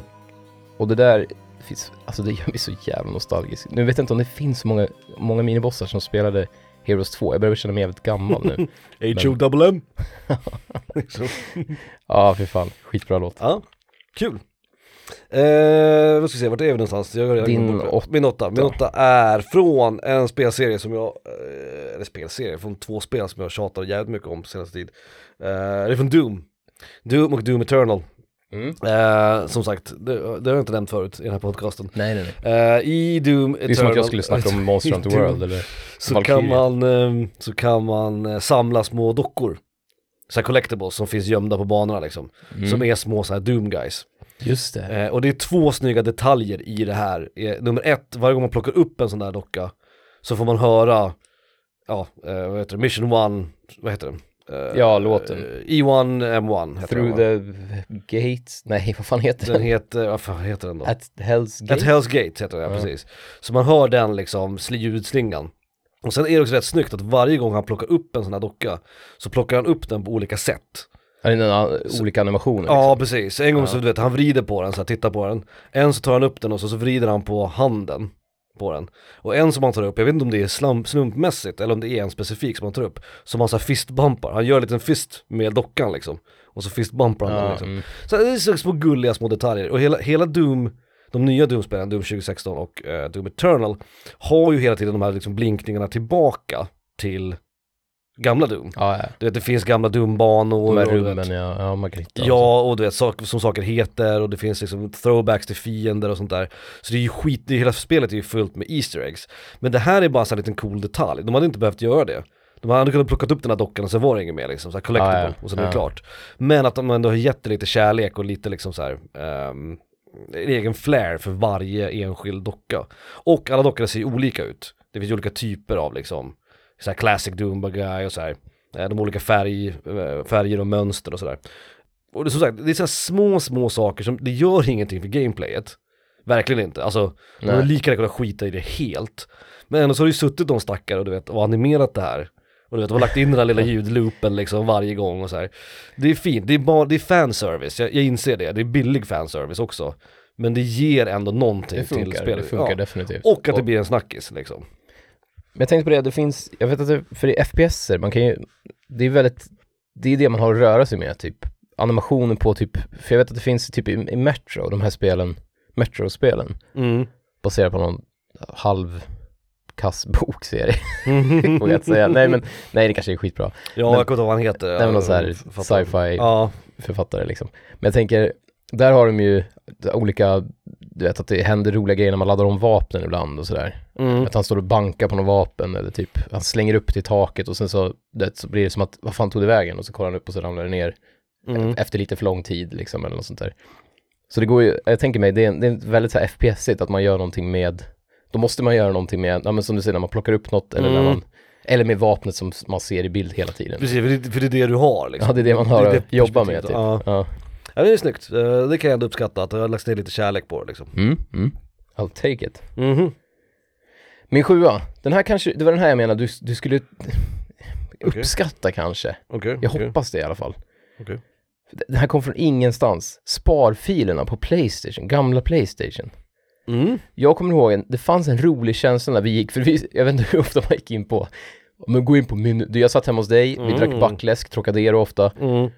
Och det där finns, alltså det gör mig så jävla nostalgisk. Nu vet jag inte om det finns så många, många minibossar som spelade Heroes 2. Jag börjar känna mig jävligt gammal nu. [LAUGHS] Liksom. [LAUGHS] [LAUGHS] Ja, för fan. Skitbra låt. Ja, kul. Eh, vad ska vi se, vart är vi någonstans? Jag redan Din åtta. Min åtta. Min åtta är från en spelserie som jag, eh, eller spelserie, från två spel som jag tjatar jävligt mycket om senaste tid. Eh, det är från Doom. Doom och Doom Eternal. Mm. Eh, som sagt, det, det har jag inte nämnt förut i den här podcasten. Nej, nej, nej. Eh, I Doom Eternal, Det är som att jag skulle snacka om [LAUGHS] Monster Hunter World eller så kan man, eh, så kan man eh, samla små dockor. Så här collectibles som finns gömda på banorna liksom. Mm. Som är små så här Doom guys. Just det. Eh, och det är två snygga detaljer i det här. Eh, nummer ett, varje gång man plockar upp en sån där docka så får man höra, ja, eh, vad heter det, Mission One, vad heter den? Eh, Ja, låten. eh, E1 M1 heter Through den the gates, nej vad fan heter Den den? heter, vad fan heter den då? At Hell's Gate? At Hell's Gate heter den, ja, Ja. precis. Så man hör den liksom, sli- ljudslingan. Och sen är det också rätt snyggt att varje gång han plockar upp en sån här docka så plockar han upp den på olika sätt. Ja, en, olika animationer Ja liksom. precis, en gång Ja. så du vet, han vrider på den så här, tittar på den. En så tar han upp den och så, så vrider han på handen på den. Och en som han tar upp, jag vet inte om det är slump, slumpmässigt eller om det är en specifik som han tar upp. Som han så här fistbumpar, han gör en liten fist med dockan liksom. Och så fistbumpar han den Ja, liksom. mm. Så det är så små gulliga små detaljer och hela, hela Doom, de nya Doom-spelen, Doom 2016 och eh, Doom Eternal har ju hela tiden de här liksom blinkningarna tillbaka till gamla Doom. ja, ja. Du vet det finns gamla Doom-banor De här vet- rummen, ja, ja man kan hitta. så. Ja, och du vet sak, som saker heter och det finns liksom throwbacks till fiender och sånt där. Så det är ju skit, det, hela spelet är ju fullt med Easter eggs. Men det här är bara en liten cool detalj, de hade inte behövt göra det. De hade kunnat plocka upp den här dockan och sen var det inget mer liksom, så här collectible Ja, ja. och sen är det Ja. klart. Men att de ändå har gett det lite kärlek och lite liksom så här, ehm, en egen flair för varje enskild docka. Och alla dockorna ser ju olika ut. Det finns ju olika typer av liksom, så här classic guy och så här. eh, De olika färg, eh, färger och mönster och sådär. Och det är som sagt, det är så små, små saker som, det gör ingenting för gameplayet. Verkligen inte, alltså, de hade Nej. lika gärna kunnat skita i det helt. Men ändå så har det ju suttit de stackare och du vet, och animerat det här. Och du vet, de har lagt in den här lilla ljudloopen liksom varje gång och så här. Det är fint, det är bara, det är fanservice, jag, jag inser det, det är billig fanservice också. Men det ger ändå någonting Det till funkar, spelet. det funkar Ja. definitivt. Och att det blir en snackis liksom. Men jag tänkte på det, det finns, jag vet att det, för i FPSer, man kan ju, det är väldigt, det är det man har att röra sig med, typ animationer på typ, för jag vet att det finns typ i, i Metro, de här spelen, Metro-spelen, Mm. baserat på någon halv kass bokserie, får jag säga. Nej men, nej det kanske är skitbra. Ja, Men- jag kommer inte ihåg vad han heter. Nej men någon så här sci-fi Ja, författare liksom. Men jag tänker, där har de ju olika, du vet att det händer roliga grejer när man laddar om vapnen ibland och sådär. mm. Att han står och bankar på något vapen eller typ, han slänger upp till taket och sen så, det, så blir det som att, vad fan tog det vägen? Och så kollar han upp och så ramlar det ner Mm. efter lite för lång tid liksom eller något sånt där. Så det går ju, jag tänker mig, det är, det är väldigt så här FPS-igt att man gör någonting med, då måste man göra någonting med, ja men som du säger, när man plockar upp något eller när Mm. man, eller med vapnet som man ser i bild hela tiden. Precis, för det, för det är det du har liksom. Ja, det är det man har Det är att det jobba med typ. Ja. Ja. ja, det är snyggt. Eh, Det kan jag ändå uppskatta, att det har lagts ner lite kärlek på det liksom. Mm, mm. I'll take it. Mhm. Min sjua, den här kanske, det var den här jag menar, du, du skulle Okej. uppskatta kanske. Okej. Jag okej. hoppas det i alla fall. Okej. Den här kom från ingenstans. Sparfilerna på Playstation, gamla Playstation. Mm. Jag kommer ihåg, en, det fanns en rolig känsla när vi gick, för vi, jag vet inte hur ofta man gick in på, men gå in på minne, du, jag satt hemma hos dig, vi drack Mm. backläsk, Trocadero ofta, Mm.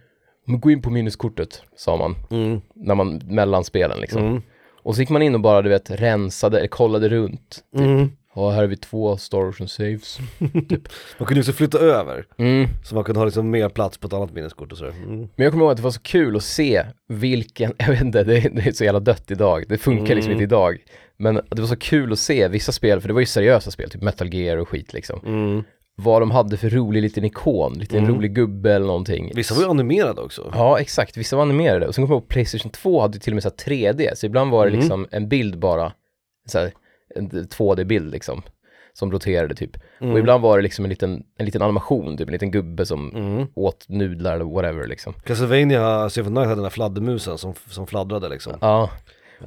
men gå in på minneskortet, sa man, Mm. när man, mellan spelen liksom. Mm. Och så gick man in och bara, du vet, rensade, eller kollade runt. Mm. Ja, här har vi två storage and saves. [LAUGHS] Man kunde också flytta över, Mm. så man kunde ha liksom mer plats på ett annat minneskort och sådär. Mm. Men jag kommer ihåg att det var så kul att se vilken, [LAUGHS] jag vet inte, det är, det är så jävla dött idag, det funkar liksom Mm. inte idag. Men det var så kul att se vissa spel, för det var ju seriösa spel, typ Metal Gear och skit liksom. Mm. Vad de hade för rolig liten ikon, lite en Mm. rolig gubbe eller någonting. Vissa var ju animerade också. Ja, exakt, vissa var animerade. Och sen kommer jag ihåg Playstation 2 hade ju till och med så här 3D, så ibland var det Mm. liksom en bild bara, så här, en 2D-bild liksom, som roterade typ. Mm. Och ibland var det liksom en liten, en liten animation, typ en liten gubbe som Mm. åt nudlar eller whatever liksom. Castlevania Symphony Night hade den här fladdermusen som, som fladdrade liksom. Ja,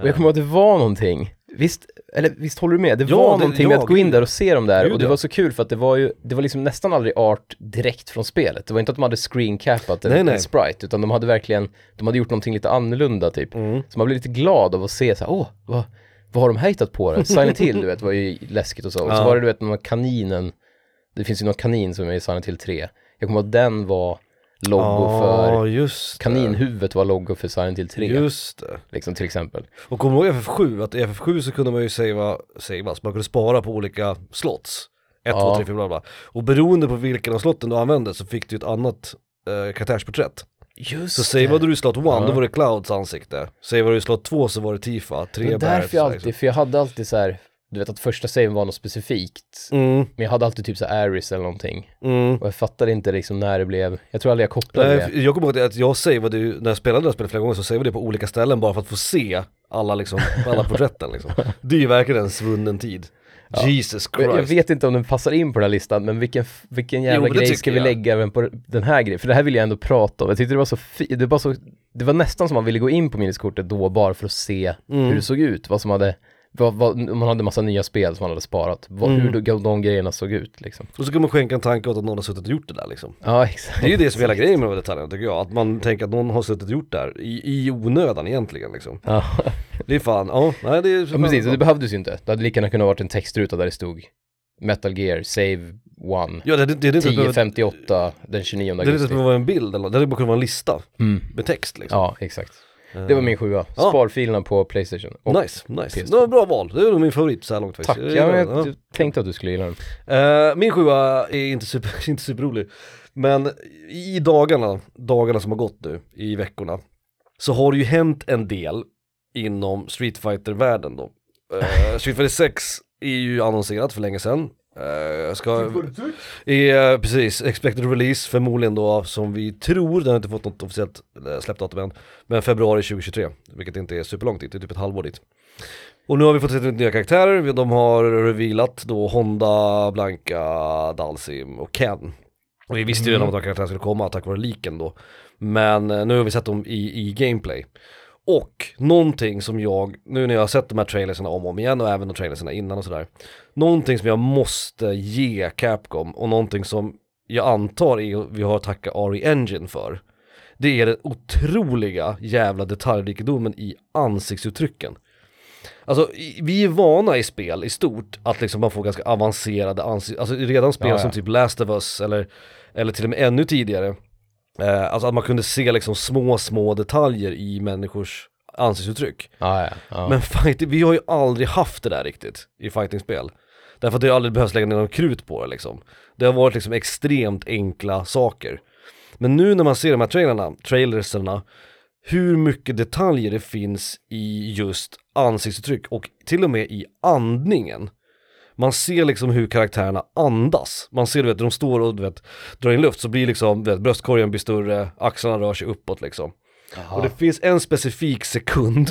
och jag kommer ihåg att det var någonting, visst, eller visst håller du med? Det Ja, var det- någonting med ja, att gå in där och se dem där Gud, och det ja. var så kul för att det var ju, det var liksom nästan aldrig art direkt från spelet. Det var inte att de hade screencapat en, en sprite, utan de hade verkligen, de hade gjort någonting lite annorlunda typ. Mm. Så man blev lite glad av att se så här, åh, vad, vad har de här hittat på det? Silent [LAUGHS] Hill, du vet, var ju läskigt och så. Och så Ja. var det, du vet, den här kaninen, det finns ju någon kanin som är i Silent Hill 3. Jag kommer ihåg att den var logo för, Ja, just det. kaninhuvudet var logo för Silent Hill 3, Just det. liksom till exempel. Och kommer du ihåg FF7? Att i FF7 så kunde man ju savea, savea, så man kunde spara på olika slots. 1, 2, Ja. 3, 4, bla bla. Och beroende på vilken av slotten du använde så fick du ett annat eh, karaktärsporträtt. Just Så saveade du i slott 1 Ja. då var det Clouds ansikte, saveade du i slott 2 så var det Tifa, tre Det Bears, därför jag liksom. alltid, för jag hade alltid så här, du vet att första saven var något specifikt. Mm, Men jag hade alltid typ så Aris eller någonting. mm. Och jag fattade inte liksom när det blev, jag tror aldrig jag kopplade det. Nej, jag kommer ihåg att jag savade ju, när jag spelade det här spelet flera gånger så savade jag på olika ställen bara för att få se alla liksom, alla [LAUGHS] porträtten liksom. Det är ju verkligen en svunnen tid. Ja. Jesus Och Jag, Christ. vet inte om den passar in på den här listan, men vilken, vilken jävla Jo, grej ska vi jag. lägga även på den här grejen? För det här vill jag ändå prata om. Jag tyckte det var så fi- det var så, det var nästan som man ville gå in på minneskortet då bara för att se Mm. hur det såg ut, vad som hade, vad, vad, man hade massa nya spel som man hade sparat, vad, Mm. hur de, de grejerna såg ut liksom. Och så kan man skänka en tanke åt att någon har suttit och gjort det där liksom. Ja, exakt. Det är ju det som är hela grejen med de detaljerna tycker jag, att man tänker att någon har suttit och gjort det här i, i onödan egentligen liksom. Ja, Det är fan, ja, nej det är ja precis, det behövdes ju inte. Det hade lika gärna kunnat varit en textruta där det stod Metal Gear, Save One, Ja det, det, det är inte behöver- 1058 den 29 det är inte augusti. behöver vara en bild eller det hade bara kunnat vara en lista Mm. med text liksom. Ja, exakt. Det var min sjua. Ja. Sparfilerna på Playstation. Och Nice, nice. PS2. Det var bra val, det är nog min favorit så här långt faktiskt. Tack, Jag ja, gillar men den, jag tänkte att du skulle gilla den. Eh, min sjua är inte, super, [LAUGHS] inte superrolig. Men i dagarna, dagarna som har gått nu, i veckorna, så har det ju hänt en del inom Street fighter världen då. Eh, Street Fighter 6 är ju annonserat för länge sedan. Uh, ska, är, eh, precis, expected release förmodligen då som vi tror, den har inte fått något officiellt eh, släppdatum än, men februari 2023, vilket inte är superlångt dit, det är typ ett halvår dit. Och nu har vi fått se lite nya karaktärer, de har revealat då Honda, Blanka, Dalsim och Ken. Och vi visste ju redan att de karaktärerna skulle komma tack vare liken då. Men eh, nu har vi sett dem i, i gameplay. Och någonting som jag, nu när jag har sett de här trailersarna om och om igen och även de trailersarna innan och sådär. Någonting som jag måste ge Capcom och någonting som jag antar är, vi har att tacka Ari Engine för. Det är den otroliga jävla detaljrikedomen i ansiktsuttrycken. Alltså vi är vana i spel i stort att liksom man får ganska avancerade ansikten, alltså redan spel Ja, ja. som typ Last of Us eller, eller till och med ännu tidigare. Eh, alltså att man kunde se liksom små, små detaljer i människors ansiktsuttryck. Ja, ja. ja. Men fight, vi har ju aldrig haft det där riktigt i fightingspel. Därför att det har aldrig behövts lägga ner någon krut på det liksom. Det har varit liksom extremt enkla saker. Men nu när man ser de här trailerna, trailerserna, hur mycket detaljer det finns i just ansiktsuttryck och till och med i andningen. Man ser liksom hur karaktärerna andas. Man ser du vet, de står och du vet, drar in luft så blir liksom, vet, bröstkorgen blir större, axlarna rör sig uppåt liksom. Och det finns en specifik sekund,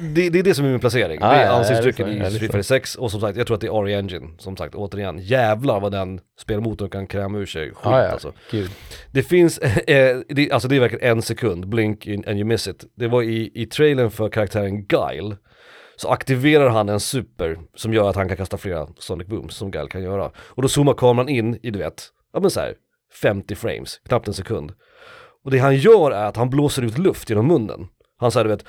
det, det är det som är min placering, Ah, det är ja, ansiktsuttrycken jag i lyssnar, jag Street lyssnar. Fighter 6 och som sagt, jag tror att det är Ari Engine, som sagt återigen, jävlar vad den spelmotorn kan kräma ur sig skit ja, ja. alltså. Gud. Det finns, [LAUGHS] eh, det, alltså det är verkligen en sekund, blink in and you miss it. Det var i, i trailern för karaktären Guile, så aktiverar han en super som gör att han kan kasta flera Sonic Booms som Guile kan göra. Och då zoomar kameran in i du vet, ja men så här, 50 frames, knappt en sekund. Och det han gör är att han blåser ut luft genom munnen. Han säger du vet,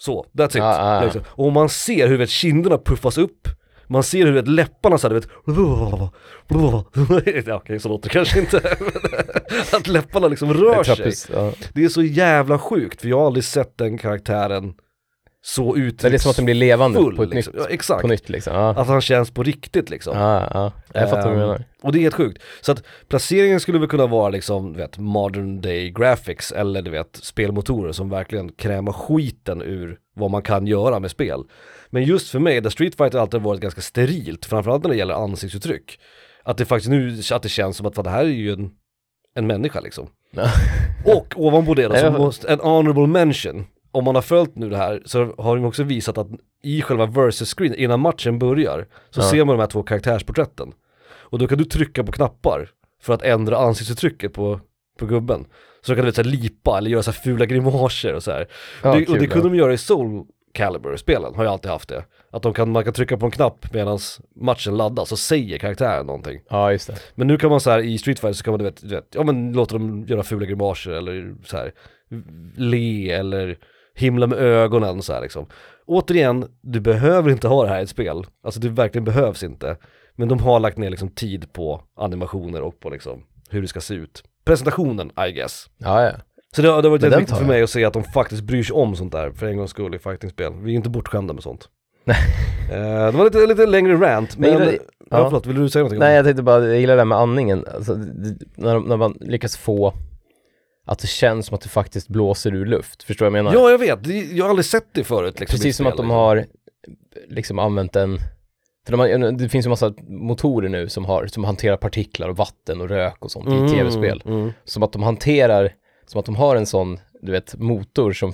så, that's it. Ja. Liksom. Och man ser hur vet, kinderna puffas upp, man ser hur vet, läpparna så här, du vet, [LAUGHS] ja, okej så låter det kanske inte, [LAUGHS] att läpparna liksom rör sig. Det är så jävla sjukt, för jag har aldrig sett den karaktären så uttrycks Det är som att den blir levande full, på ett liksom. nytt, Ja, exakt. på nytt liksom. Ja, Att han känns på riktigt liksom. ja, ja. Jag fattar vad du Ehm, menar. Och det är helt sjukt. Så att placeringen skulle väl kunna vara liksom, vet, modern day graphics eller du vet, spelmotorer som verkligen krämar skiten ur vad man kan göra med spel. Men just för mig, där Street Fighter alltid varit ganska sterilt, framförallt när det gäller ansiktsuttryck. Att det faktiskt nu, att det känns som att fan, det här är ju en, en människa liksom. Och ovanpå det då, så måste, en honorable mention. Om man har följt nu det här så har de också visat att i själva versus screen innan matchen börjar så Ja. ser man de här två karaktärsporträtten. Och då kan du trycka på knappar för att ändra ansiktsuttrycket på, på gubben. Så då kan du så här, lipa eller göra så här fula grimaser och så här. Ja, det, och det kunde de göra i Soul Calibur-spelen, har jag alltid haft det. Att de kan, man kan trycka på en knapp medan matchen laddas så säger karaktären någonting. Ja, just det. Men nu kan man så här i Street Fighter så kan man du vet, du vet ja men låta dem göra fula grimaser eller så här le eller himla med ögonen så här liksom. Återigen, du behöver inte ha det här i ett spel. Alltså det verkligen behövs inte. Men de har lagt ner liksom tid på animationer och på liksom hur det ska se ut. Presentationen, I guess. Ja, ja. Så det det har varit Men viktigt för jag. mig att se att de faktiskt bryr sig om sånt där för en gångs skull i fightingspel. Vi är inte bortskämda med sånt. Eh, det var lite, lite längre rant, Men men... gillar- ja. ja. förlåt, vill du säga någonting? Nej, det? jag tänkte bara, jag gillar det här med andningen. Alltså, det- när, när man lyckas få att det känns som att det faktiskt blåser ur luft. Förstår du vad jag menar? Ja jag vet, jag har aldrig sett det förut liksom, Precis som att de liksom. har liksom använt en för de har, det finns ju massa motorer nu som, har, som hanterar partiklar och vatten och rök och sånt i tv-spel. mm. Som att de hanterar, som att de har en sån, du vet, motor som,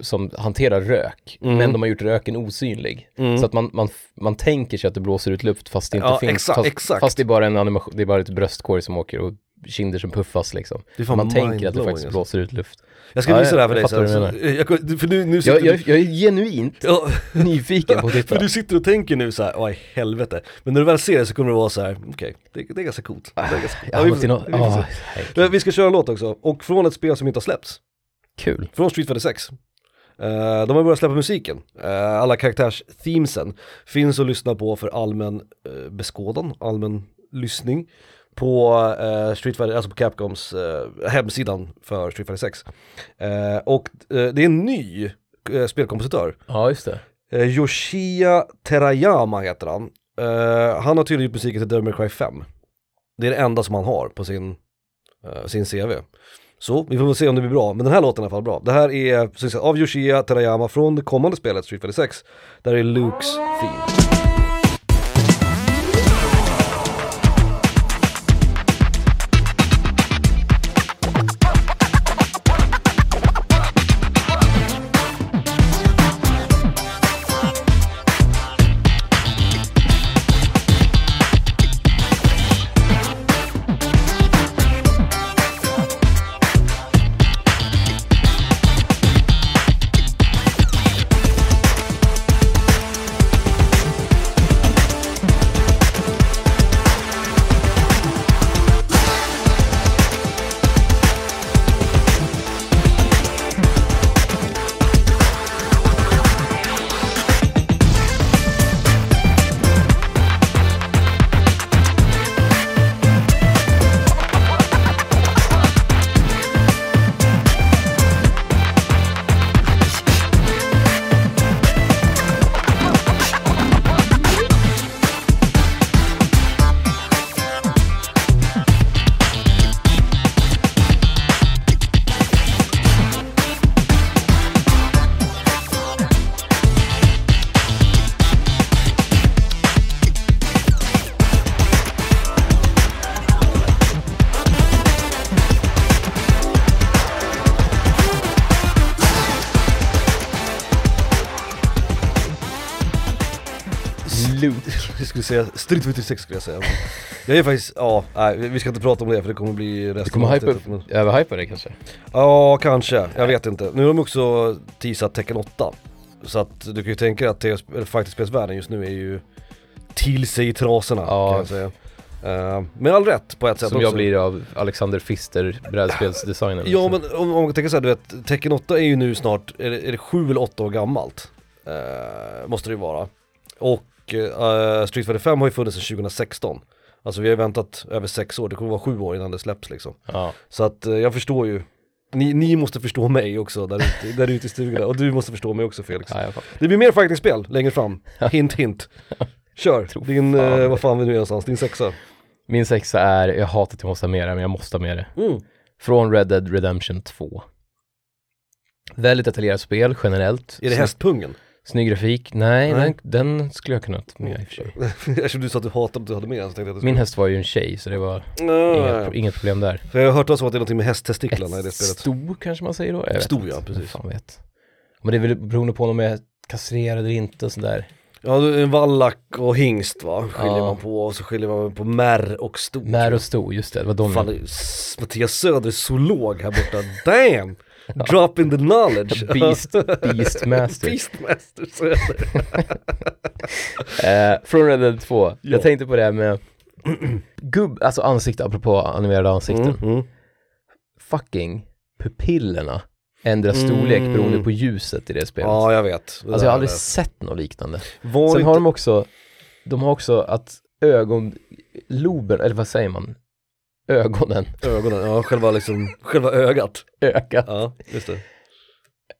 som hanterar rök. Mm. Men de har gjort röken osynlig. Mm. Så att man, man, man tänker sig att det blåser ut luft fast det inte Ja, finns. exakt, fast, exakt. fast det är bara en animation, det är bara ett bröstkorg som åker och kinder som puffas liksom. Man tänker att det faktiskt alltså. blåser ut luft. Jag ska Ja, visa det här för dig sen, vad du så, jag, för nu, nu sitter Jag, jag, jag är genuint nyfiken på att titta. [LAUGHS] för du sitter och tänker nu så här, i helvete. Men när du väl ser det så kommer det vara så här, okej, det, det är ganska coolt. Det är ganska, Jag har vi, och, vi, får ska köra en låt också, och från ett spel som inte har släppts. kul. Från Street Fighter 6. Eh, de har börjat släppa musiken. Eh, alla karaktärs-themesen finns att lyssna på för allmän uh, beskådan, allmän lyssning på uh, Street Fighter, alltså på Capcoms eh, hemsidan för Street Fighter 6. Eh, och eh, det är en ny eh, spelkompositör. Ja, just det. Uh, Yoshia Terayama heter han. Eh, han har tydligen gjort musiken till Devil May Cry 5. Det är det enda som han har på sin, eh, sin CV. Så vi får väl se om det blir bra, men den här låten är i alla fall bra. Det här är av Yoshia Terayama från det kommande spelet Street Fighter 6. Där är Lukes theme. Skulle säga Street Fighter 6 skulle jag säga. Men Jag är faktiskt, ja, nej, vi ska inte prata om det för det kommer bli resten Du kommer hypa avsnittet, men- överhypa det kanske? Ja, kanske. Jag vet inte. Nu har de också teasat Tekken 8. Så att du kan ju tänka att TS, eller fighterspelsvärlden just nu är ju till sig i trasorna Ja. kan jag säga. Uh, med all rätt på ett sätt Som också. jag blir av Alexander Fister, brädspelsdesignern. Ja men om, om man tänker så här, du vet, Tekken 8 är ju nu snart, är det, är det sju eller åtta år gammalt? Eh, måste det ju vara. Och eh, Street Fighter 5 har ju funnits sedan 2016. Alltså vi har väntat över sex år, det kommer vara sju år innan det släpps liksom. Ja. Så att eh, jag förstår ju, ni, ni måste förstå mig också där ute, där ute i stugorna och du måste förstå mig också Felix. Ja. Det blir mer fightingspel längre fram, hint hint. Kör, din, fan eh, det. vad fan vi nu är någonstans, din sexa. Min sexa är, jag hatar att jag måste ha med det, men jag måste ha med det. Mm. Från Red Dead Redemption 2. Väldigt detaljerat spel generellt. Är det hästpungen? Snygg grafik? Nej, Nej. Den, den skulle jag kunna ta med i och för sig. [LAUGHS] Eftersom du sa att du hatade att du hade med så tänkte jag att du Min skulle... häst var ju en tjej, så det var Nej. inget, inget problem där. För jag har hört om att det är någonting med hästtestiklarna i det spelet. sto kanske man säger då? Jag Sto, ja, precis. Fan vet. Men det är väl beroende på om de är kastrerade eller inte och sådär. Ja, en vallack och hingst va, skiljer Ja. man på och så skiljer man på märr och sto. När och sto, just det, det var de Fan, Mattias Söder är zoolog här borta, damn! [LAUGHS] Drop in the knowledge. [LAUGHS] Beast, Beastmaster. [LAUGHS] Beastmaster Söder. Eh, från Red Dead 2, Ja. jag tänkte på det här med gubb, alltså ansikte, apropå animerade ansikten. Mm, mm. Fucking pupillerna ändrar storlek Mm. beroende på ljuset i det spelet. Ja, jag vet. Det alltså jag har aldrig sett något liknande. Var Sen inte... har de också, de har också att ögonloben, eller vad säger man? Ögonen, ögonen, ja själva liksom, själva ögat. ögat, Ja, just det.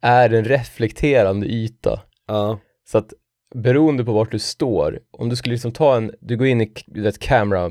är en reflekterande yta. Ja. Så att beroende på vart du står, om du skulle liksom ta en, du går in i, vet, camera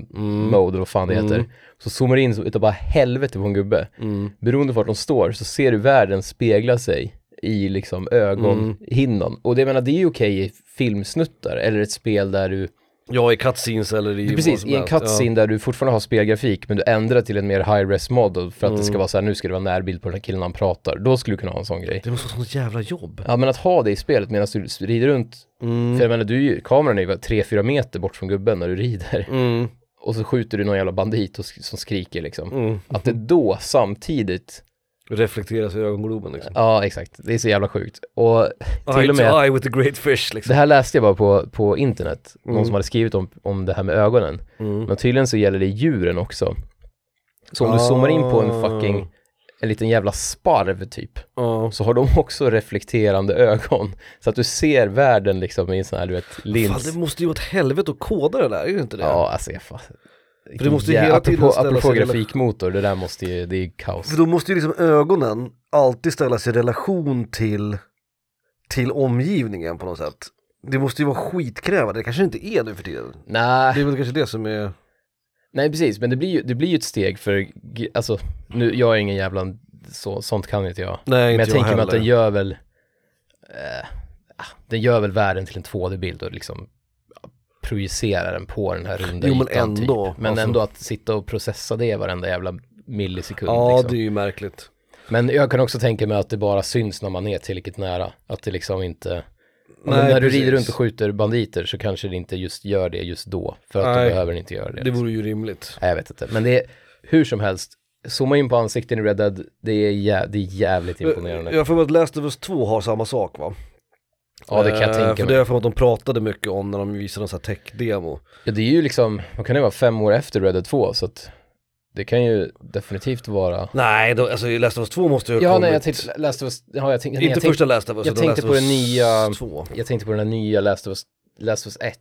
mode eller vad fan det heter, Mm. så zoomar du in så utav bara helvete på en gubbe. Mm. Beroende på vart de står så ser du världen spegla sig i liksom ögonhinnan. Och det menar, det är ju okej i filmsnuttar eller ett spel där du, Ja, i cutscenes eller i... precis, i en cutscene där du fortfarande har spelgrafik men du ändrar till en mer high-res model för att Mm. det ska vara så här, nu ska det vara närbild på den här killen när han pratar. Då skulle du kunna ha en sån grej. Det måste vara sånt jävla jobb. Ja men att ha det i spelet medan du rider runt, Mm. för jag menar du, kameran är ju 3-4 meter bort från gubben när du rider. Mm. Och så skjuter du någon jävla bandit och som skriker liksom. Mm. Att det då samtidigt, Reflekteras i ögongloben liksom. ja exakt, det är så jävla sjukt. Och Eye och med- eye with the great fish liksom. det här läste jag bara på, på internet, någon Mm. som hade skrivit om, om det här med ögonen. Mm. Men tydligen så gäller det djuren också. Så om du zoomar in på en Ah. fucking, en liten jävla sparv typ, Ja. så har de också reflekterande ögon. Så att du ser världen liksom i en sån här, du vet, lins. Fan, det måste ju ett helvete att koda det där, är det inte det? Ja, alltså jag fan. För det måste ju Ja, hela apropå, tiden apropå rela- grafikmotor, det där måste ju, det är kaos. För då måste ju liksom ögonen alltid ställas i relation till, till omgivningen på något sätt. Det måste ju vara skitkrävande, det kanske inte är nu för tiden. Nej, Det är väl kanske det som är... nej precis, men det blir ju, det blir ju ett steg för, alltså, nu, jag är ingen jävla, så, sånt kan inte jag. Nej, Men inte jag tänker mig att den gör väl, eh, ah, den gör väl världen till en 2D-bild och liksom ja, projicerar den på den här runda Jo, men ytan ändå, typ. Men alltså. ändå att sitta och processa det varenda jävla millisekund Ja, liksom. det är ju märkligt. Men jag kan också tänka mig att det bara syns när man är tillräckligt nära. Att det liksom inte... Nej, när du precis. rider runt och skjuter banditer så kanske det inte just gör det just då. För att Nej. du behöver inte göra det. Det liksom. vore ju rimligt. Nej, jag vet inte. Men det är hur som helst. Zooma in på ansikten i Red Dead. Det är, jä- det är jävligt imponerande. Jag får att Last of Us 2 har samma sak va? Ja, det kan jag Eh, tänka För mig. det är för att de pratade mycket om när de visade någon sån här tech-demo. Ja, det är ju liksom, vad kan det vara, fem år efter Red Dead 2. Så att det kan ju definitivt vara... Nej, då, alltså Last of Us 2 måste ju ha Ja, kommit. nej, jag tänkte, Last of Us, ja, jag tänkte, Inte jag tänkte, första Last of Us, jag tänkte på den nya- 2. jag tänkte på den här nya Last of Us, Last of Us 1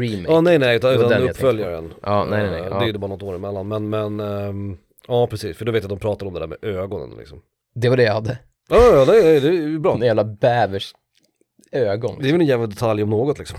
remake. Ja nej nej, utan, utan jag uppföljaren. Ja, nej, nej, nej, Eh, ja. Det är ju bara något år emellan, men, men ehm, ja precis, för då vet jag att de pratar om det där med ögonen liksom. Det var det jag hade. Ja, ja det, det är ju bra. En jävla bävers ögon. Det är väl en jävla detalj om något liksom.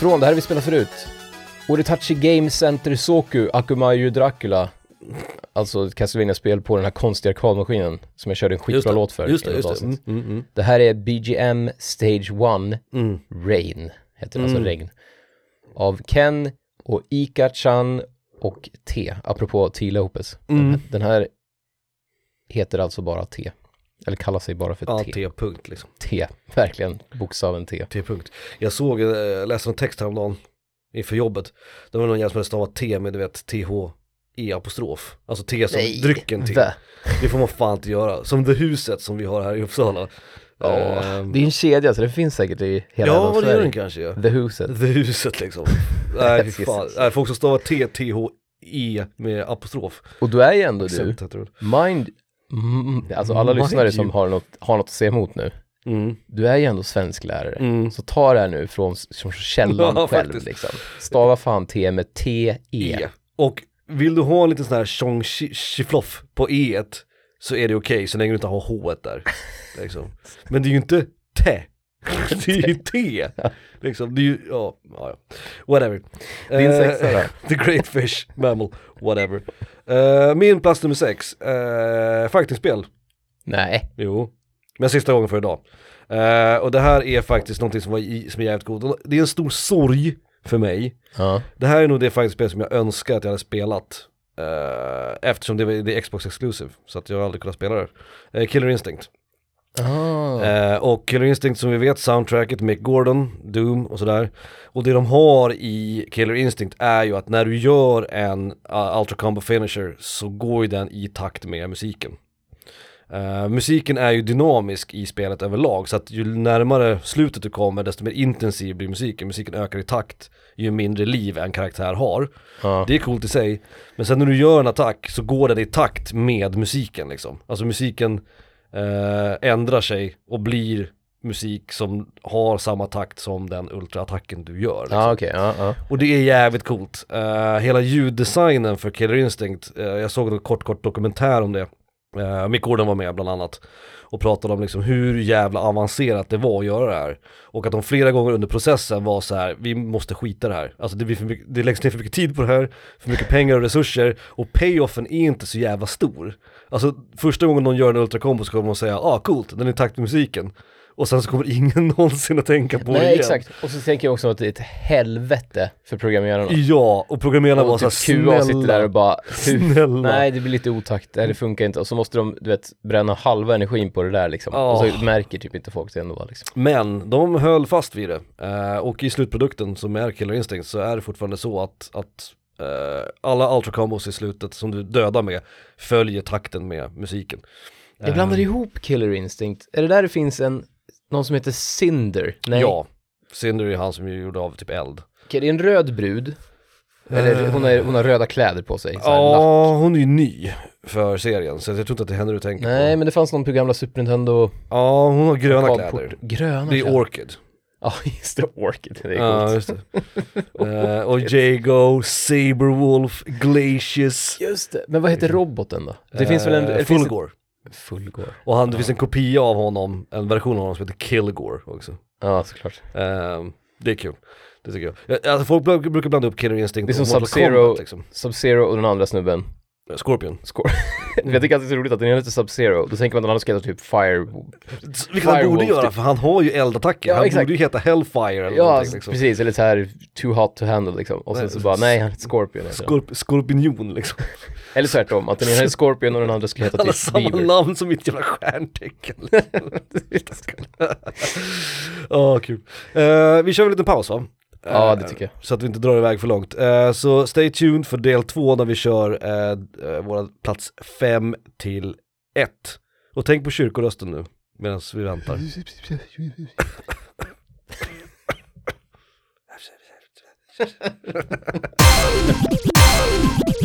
Från det här vi spelat förut. Oritachi Game Center Soku Akumayu Dracula. Alltså ett Castlevania-spel på den här konstiga arkadmaskinen som jag körde en skitbra låt för. Just det, just det. Mm, mm, mm. Det här är BGM Stage 1 Mm. Rain, heter det, alltså Mm. regn. Av Ken och Ika-chan och T, apropå T. Lopez. Mm. Den, den här heter alltså bara T. Eller kallar sig bara för Ja, T. T-punkt liksom. T, verkligen bokstaven T. T-punkt. Jag såg, eh, läste en text häromdagen inför jobbet. Det var någon jävel som hade stavat T med du vet TH E apostrof. Alltså T som drycken T. Va? Det får man fan inte göra. Som det huset som vi har här i Uppsala. Ja, Ehm, det är en kedja så det finns säkert i hela Ja, det gör den kanske ja. The Huset. Det huset liksom. Nej fy [LAUGHS] fan. Nej, folk som stavar T, TH, E med apostrof. Och du är ju ändå du, det. mind, mm, alltså alla lyssnare som har något, har något att se emot nu. Mm. Du är ju ändå svensk lärare. Mm. Så ta det här nu från, från källan [LAUGHS] Ja, själv faktiskt. liksom. Stava fan T med T-E. E. Och vill du ha en liten sån här tjong chi- chifloff på E så är det okej så länge du inte har H där. [LAUGHS] Liksom. Men det är ju inte T. [LAUGHS] Det är ju T. Liksom, det är ju, ja, ja, whatever. Din sexa [LAUGHS] då? The Great Fish, Mammal, whatever. Eh, min plats nummer sex, uh, fightingspel. Nej, Jo. Men sista gången för idag. Eh, och det här är faktiskt någonting som, var i, som är jävligt. Och Det är en stor sorg för mig. Ja. Det här är nog det faktiskt spel som jag önskar att jag hade spelat. eftersom det, var- det är Xbox Exclusive, så att jag har aldrig kunnat spela det. Killer Instinct. Eh, och Killer Instinct som vi vet, soundtracket, Mick Gordon, Doom och sådär. Och det de har i Killer Instinct är ju att när du gör en uh, Ultra Combo Finisher så går ju den i takt med musiken. Eh, musiken är ju dynamisk i spelet överlag så att ju närmare slutet du kommer desto mer intensiv blir musiken. Musiken ökar i takt ju mindre liv en karaktär har. ja. Det är coolt i sig, men sen när du gör en attack så går den i takt med musiken liksom. Alltså musiken eh, ändrar sig och blir musik som har samma takt som den ultraattacken du gör. Liksom. Ja okej, ja, ja. Och det är jävligt coolt. Eh, hela ljuddesignen för Killer Instinct, eh, jag såg en kort kort dokumentär om det. Uh, Mick Gordon var med bland annat och pratade om liksom hur jävla avancerat det var att göra det här. Och att de flera gånger under processen var så här: vi måste skita det här. Alltså det, blir för mycket, det läggs ner för mycket tid på det här, för mycket pengar och resurser och payoffen är inte så jävla stor. Alltså första gången någon gör en ultrakombo så kommer de säga ah coolt, den är i takt med musiken. Och sen så kommer [LAUGHS] ingen någonsin att tänka på det Nej igen. exakt, och så tänker jag också att det är ett helvete för programmerarna. Ja, och programmerarna Och såhär typ QA sitter där och bara, Snälla. nej det blir lite otakt, nej det funkar inte. Och så måste de, du vet, bränna halva energin på det där liksom. Ja. Och så märker typ inte folk det ändå liksom. Men de höll fast vid det. Eh, och i slutprodukten som är Killer Instinct så är det fortfarande så att, att alla ultra combos i slutet som du dödar med följer takten med musiken. Jag blandar ihop Killer Instinct, är det där det finns en, någon som heter Cinder? Nej. Ja, Cinder är han som är gjord av typ eld. Okej, det är en röd brud. Eller hon, är, hon har röda kläder på sig. Ja, hon är ju ny för serien så jag tror inte att det är henne du tänker Nej på. men det fanns någon på gamla Super Nintendo Ja, hon har gröna kläder. Gröna Det är kläder. Orchid. [LAUGHS] Ja just det, Orchid, det är Ja, coolt. just det. [LAUGHS] Eh, och Jago, Saberwolf, Glacius. Just det, men vad heter roboten då? Det finns väl en... eh, det finns Fulgore. Fullgore. Och han, det finns en kopia av honom, en version av honom som heter Kilgore också. Ja såklart. Ehm, det är kul. Det tycker jag. Ja, Alltså folk bl- brukar blanda upp Killer Instinct Det är och som Mortal Sub-Zero. Kombat liksom. Sub-Zero och den andra snubben. Scorpion. Skor. [LAUGHS] jag tycker alltid det är så roligt att den ena heter Sub-Zero, då tänker man att den andra ska heta typ Fire... Vilket han borde göra typ. för han har ju eldattacker. Ja, han exakt. borde ju heta Hellfire eller Ja, liksom. precis, eller så här too hot to handle liksom. Och sen Nej, så bara, nej han heter Scorpion heter den. Scorp- Scorpion liksom. [LAUGHS] Eller tvärtom, att den ena heter Scorpion och den andra skulle heta typ samma Beaver. namn som mitt jävla stjärntecken. [LAUGHS] Ja, kul. Eh, vi kör en liten paus va? Ja, Eh, det tycker jag. Så att vi inte drar iväg för långt. Eh, så stay tuned för del två när vi kör uh, våra plats 5 till 1. Och tänk på kyrkorösten nu, medan vi väntar. [LAUGHS] [LAUGHS]